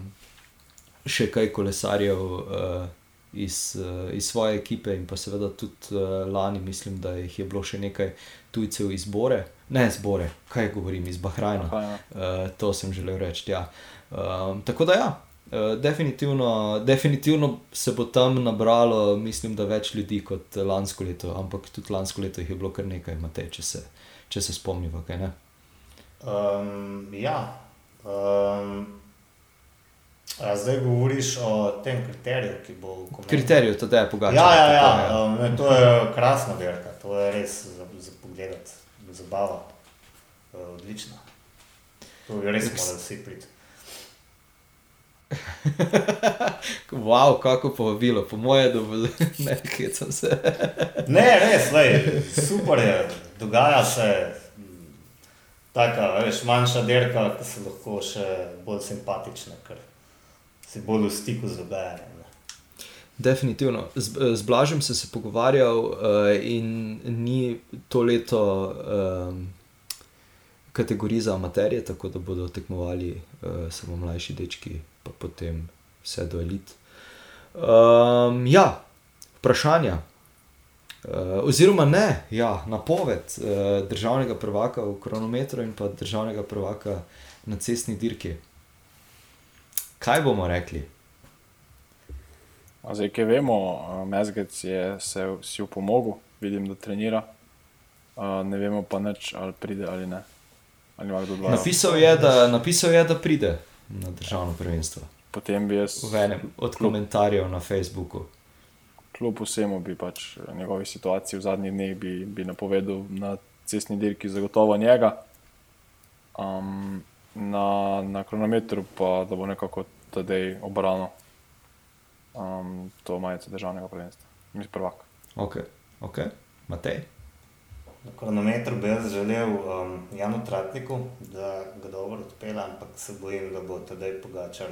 še kaj kolesarjev uh, iz, uh, iz svoje ekipe, in pa seveda tudi uh, lani, mislim, da jih je bilo še nekaj tujcev iz Bore, ne iz Bore, kaj govorim, iz Bahrajna. Aha, ja. Uh, to sem želel reči. Ja. Um, tako da, ja, uh, definitivno, definitivno se bo tam nabralo, mislim, da več ljudi kot lansko leto, ampak tudi lansko leto jih je bilo kar nekaj, Matej, če se, če se spomnimo. Um, ja. Um, a zdaj govoriš o tem kriteriju, ki bo v komediji. Kriterij, to je pogača. Ja, ja, ja. Um, ne, to je krasna dirka, to je res za, za pogled, zabava. Uh, odlična. To bi res morali vsi priti. Wow, kako povabilo, po moje, bo ne, hecam se. Ne, res, lej, super je, dogaja se. Taka, veš, manjša dirka, ki so lahko še bolj simpatične, ker si bolj v stiku z ne. Definitivno. Z, z Blažem sem se pogovarjal uh, in ni to leto um, kategorij za amaterje, tako da bodo tekmovali uh, samo mlajši dečki, pa potem vse do elit. Um, ja, vprašanja. Uh, oziroma, ne, ja, napoved uh, državnega prvaka v kronometru in pa državnega prvaka na cestni dirki. Kaj bomo rekli? A Zdaj, ki vemo, Mezgec je se si upomogel, vidim, da trenira. A, Ne vemo pa nič, ali pride ali ne. Ali. Napisal je, da, napisal je, da pride na državno prvenstvo. Potem bi jaz, V enem od komentarjev na Facebooku. kljub vsemu, bi pač njegovi situaciji v zadnjih dneh bi, bi napovedal na cestni dirki zagotovo njega. Um, na, na kronometru pa da bo nekako tedaj obrano um, to majico državnega prvenstva. Mi prvak. Ok, ok, Matej. Na kronometru bi jaz želel um, Janu Tratniku, da ga dobro odpelje, ampak se bojim, da bo tedaj pogačar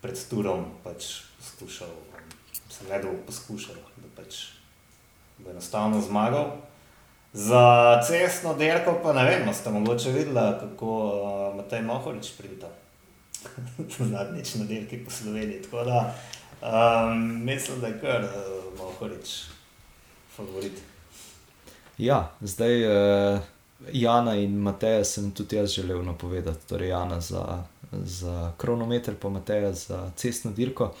pred turom pač poskušal, um, se ne da bo poskušal, da pač bo enostavno zmagal. Za cestno dirko pa ne vem, ste mogoče videli, kako uh, Matej Mohorič pride. Zadnjič na dirki po Sloveniji. Tako da um, mislim, da je kar uh, Mohorič favorit. Ja, zdaj uh, Jana in Mateja sem tudi jaz želel napovedati. Torej, Jana za, za kronometer, pa Mateja za cestno dirko.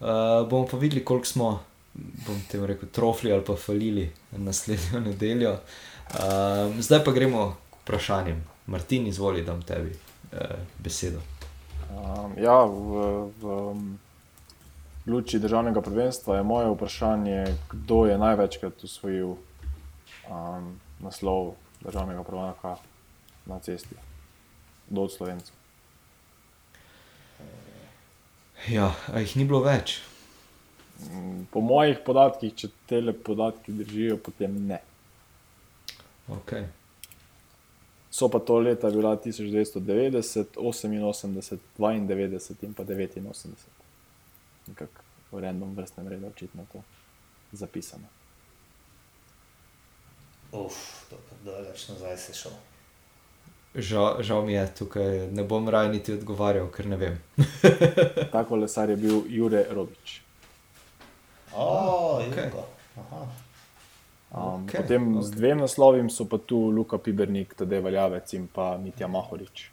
Uh, bomo pa videli, koliko smo, bom temu rekel, trofli ali pa falili naslednjo nedeljo. Uh, zdaj pa gremo k vprašanjem. Martin, izvoli, dam tebi uh, besedo. Um, ja, v, v luči državnega prvenstva je moje vprašanje, kdo je največkrat usvojil um, naslov državnega prvaka na cesti, kdo od slovencev. Ja, jih ni bilo več. Po mojih podatkih, če te podatki držijo, potem ne. Okay. So pa to leta bila 1990, 88, 92 in pa 89. Nekako v random vrstnem redu očitno to zapisano. Uf, to pa daleč nazaj si šel. Žal, žal mi je tukaj, ne bom raje niti odgovarjal, ker ne vem. Ta kolesar je bil Jure Robič. O, okej. Jugo. Aha. Um, Okej, potem okej. z dvem naslovim so pa tu Luka Pibernik, Tadej Valjavec in pa Mitja Mahorič.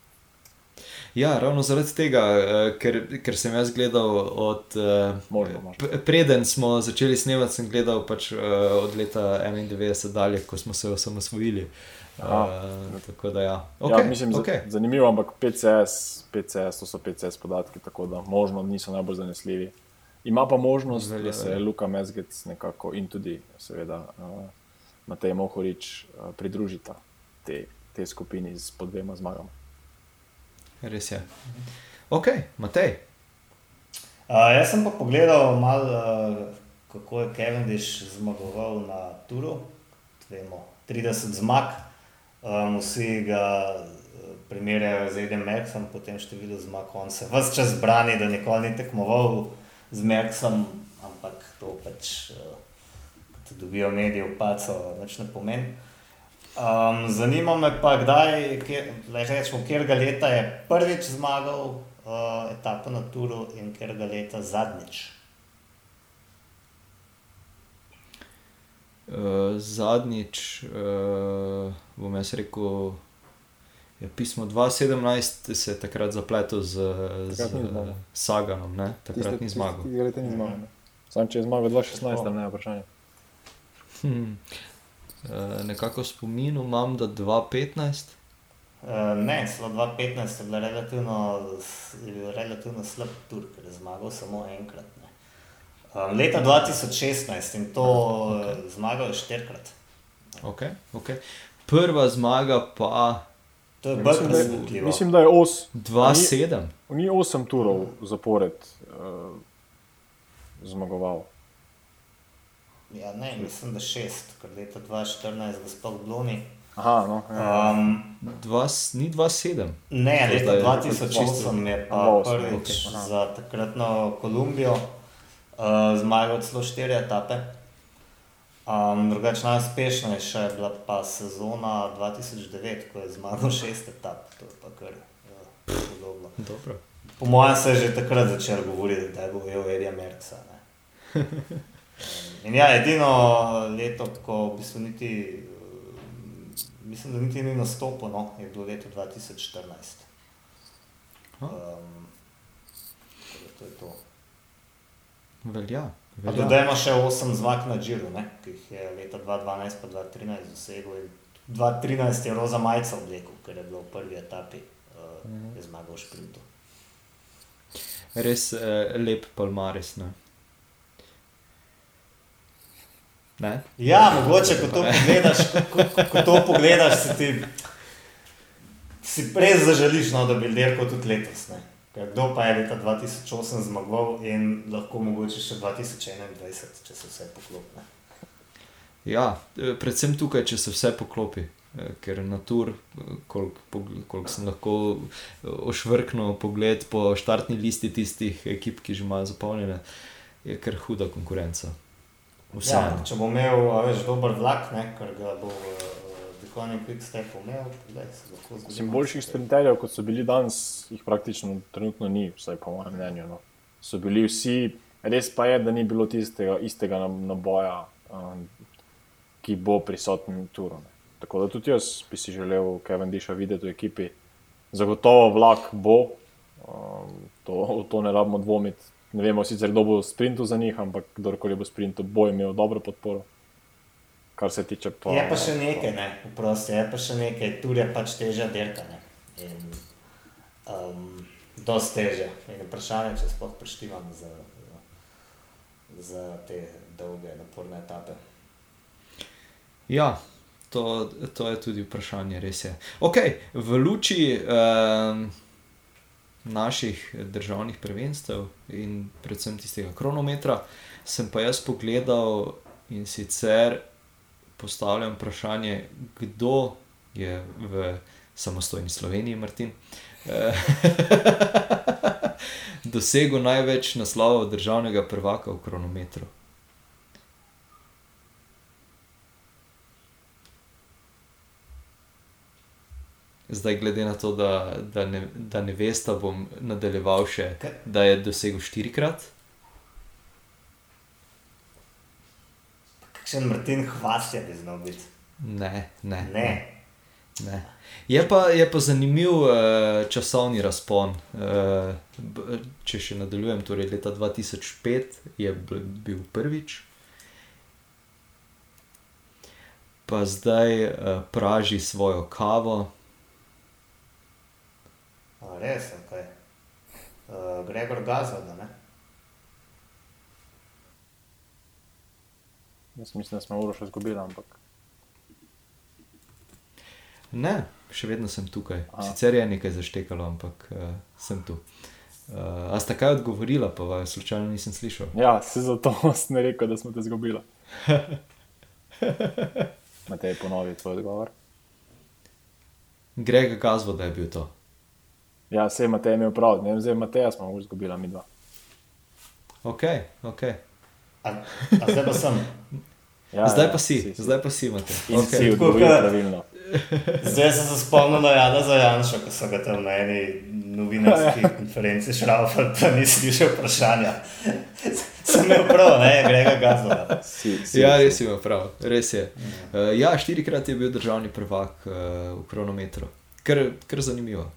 Ja, ravno zaradi tega, eh, ker, ker sem jaz gledal od. eh, Možno, možno. p- Preden smo začeli snemati, sem gledal pač, eh, od leta 91 dalje, ko smo se osamosvojili. Aha. Uh, tako da, ja. Okay, Okay, ja, mislim, okay. okay. zanimivo, ampak PCS, PCS, to so PCS podatki, tako da možno niso najbolj zanesljivi. Ima pa možnost, da se. Luka Mezgec nekako in tudi, seveda, uh, Matej Mohorič uh, pridružita te, te skupini z po dvema zmagama. Res je. Ok, Matej. Uh, jaz sem pa pogledal, mal, uh, kako je Cavendish zmagoval na Turu. Vemo, 30 zmag, um, vsi ga primerjajo z Edem Merksom, potem število zmag. On se vse čas brani, da nikoli ni tekmoval z Merksom, ampak to pač, uh, ko dobijo medije v paco, več ne pomeni. Um, zanima me pa, kdaj, kje, le rečemo, kjerga leta je prvič zmagal uh, etapo na Turu in kjerga leta zadnjič. Uh, zadnjič uh, bom jaz rekel, je pismo 2017 se je takrat zapletel z, z Takrat zmagal. Saganom, ne? takrat ni zmagal. Leta ni zmagal. ne. Sam če je zmagal 2016, tam ne vprašanje. Hmm. Uh, nekako v spominu imam, da 2015. Uh, ne, celo 2015 je, bila relativno, je bil relativno slab tur, ker je zmagal samo enkrat. Ne. Um, leta 2016 in to okay. zmagal je štirikrat. Okay, okay. Prva zmaga pa To je bolj da je- presenetljivo. Mislim, da je os. 2-7. Ni 8 turov zapored uh, zmagoval. Ja, ne, mislim, da šest, ker leta 2014 gospod Bloni. Aha, no. Ja. Um, Dva, ni 2-7. Ne, leta zdaj je 2008 je pa prvič. Aha. za takratno Kolumbijo uh, zmagal celo štiri etape. Drugače najuspešnejša je bila pa sezona 2009, ko je zmagal šest etap. To je pa kar uh, podobno. Dobro. Po mojem se je že takrat začel govoriti, da je bil Evo Erija Merksa. ne. In ja, edino leto, ko v bistvu niti, mislim, da niti ni nastopil, no, je bilo leto 2014. A. Um, tako da to je to. Velja. Pa velja. dodajmo še 8 zmag na Džiru, ne, ki jih je leta 2012 pa 2013 dosegel. in 2013 je Roza Majca oblekel, ker je bilo v prvi etapi, uh, je zmagal v šprintu. Res eh, lep palmaris. Ne? Ne? Ja, mogoče, ko to pogledaš, ko, ko, ko to pogledaš, si ti si res zaželiš, no, da bi dirkal tudi letos. Ne. Ker Kdo pa je leta 2008 zmagal in lahko mogoče še 2021, če se vse poklopne. Ja, eh, predvsem tukaj, če se vse poklopi. Eh, Ker na tur, koliko kolik sem lahko ošvrknil pogled po štartni listi tistih ekip, ki že imajo zapolnjene, je kar huda konkurenca. Ja, če bo imel a veš, dober vlak, ne, ker ga bo Dikoni Quick Step imel, gled, se lahko zgodi. Mislim, boljših sprinterjev, kot so bili danes, jih praktično trenutno ni, vsaj po mojem mnenju. No. So bili vsi, res pa je, da ni bilo tistega istega nab- naboja, um, ki bo prisoten turu. Ne. Tako da tudi jaz bi si želel Kevin Disha videti v ekipi. Zagotovo vlak bo, um, to, to ne rabimo dvomiti. Ne vemo sicer, kdo bo sprintal za njih, ampak kdorkoli bo sprintal, bo imel dobro podporo. Kar se tiče pa. Je pa še nekaj, ne, vprosti, je pa še nekaj, tur je pač težja dirka, ne. In, um, dosti težja. In vprašanje, če sploh prištivam za, za te dolge, naporne etape. Ja, to, to je tudi vprašanje, res je. Ok, v luči um, naših državnih prvenstev in predvsem tistega kronometra sem pa jaz pogledal in sicer postavljam vprašanje, kdo je v samostojni Sloveniji, Martin. eh, Dosegel največ naslovov državnega prvaka v kronometru. Zdaj, glede na to, da, da, ne, da ne veste, bom nadaljeval še, da je dosegel štirikrat. Kakšen Martin Hvastja bi znal biti. Ne, ne. Ne. ne. Je, pa, je pa zanimiv uh, časovni razpon. Uh, če še nadaljujem, torej leta 2005 je bil prvič, pa zdaj uh, praži svojo kavo. A, res, ok. Uh, Gregor Gazvoda, ne? Jaz mislim, da smo uro še izgubili, ampak Ne, še vedno sem tukaj. Aha. Sicer je nekaj zaštekalo, ampak uh, sem tu. Uh, a sta kaj odgovorila, pa vas slučajno nisem slišal? ja, se zato sem rekel, da smo te izgubili. Matej, ponovi tvoj odgovor. Grega Gazvo, da je bil to. Ja, se je Matej imel prav, ne vem, zdaj Mateja smo izgubili, mi dva. Ok, ok. A, a zdaj pa sem. Ja, zdaj ja, pa si, zdaj pa si imate. In okay. si odgovoril pravilno. Zdaj sem se spomnil na Jana Zajanša, ko so ga tam na eni novinarski konferenci šraufali, pa ni slišal vprašanja. Sem imel prav, ne, Grega Gazvoda. Si, si, Ja, si. res imel prav, res je. Uh, ja, štirikrat je bil državni prvak uh, v kronometru. Kar, kar zanimivo,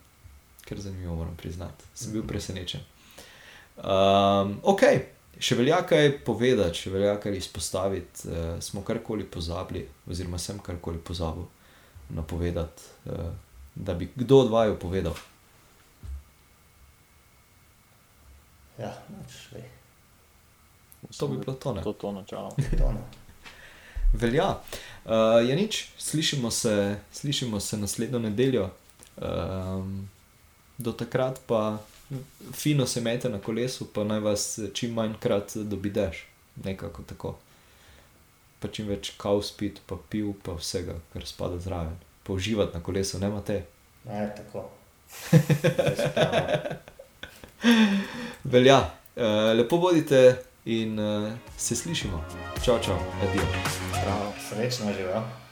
kar zanimivo, moram priznati. Sem bil presenečen. Um, ok, še velja kaj povedati, še velja kaj izpostaviti. Uh, smo karkoli pozabili, oziroma sem karkoli pozabil napovedati, uh, da bi kdo od vaju povedal. Ja, noč, vej, To bi bilo to, ne? To, to načelo. Velja. Uh, je nič, slišimo se, slišimo se naslednjo nedeljo. Um, do takrat pa fino se mete na kolesu, pa naj vas čim manjkrat dobideš, nekako tako. Pa čim več kav spit, pa piv, pa vsega, kar spada zraven. Pa uživati na kolesu, ne mate. Ne, tako. Velja. Uh, lepo bodite in uh, se slišimo. Čau, čau, adijo. Bravo. Srečno živel.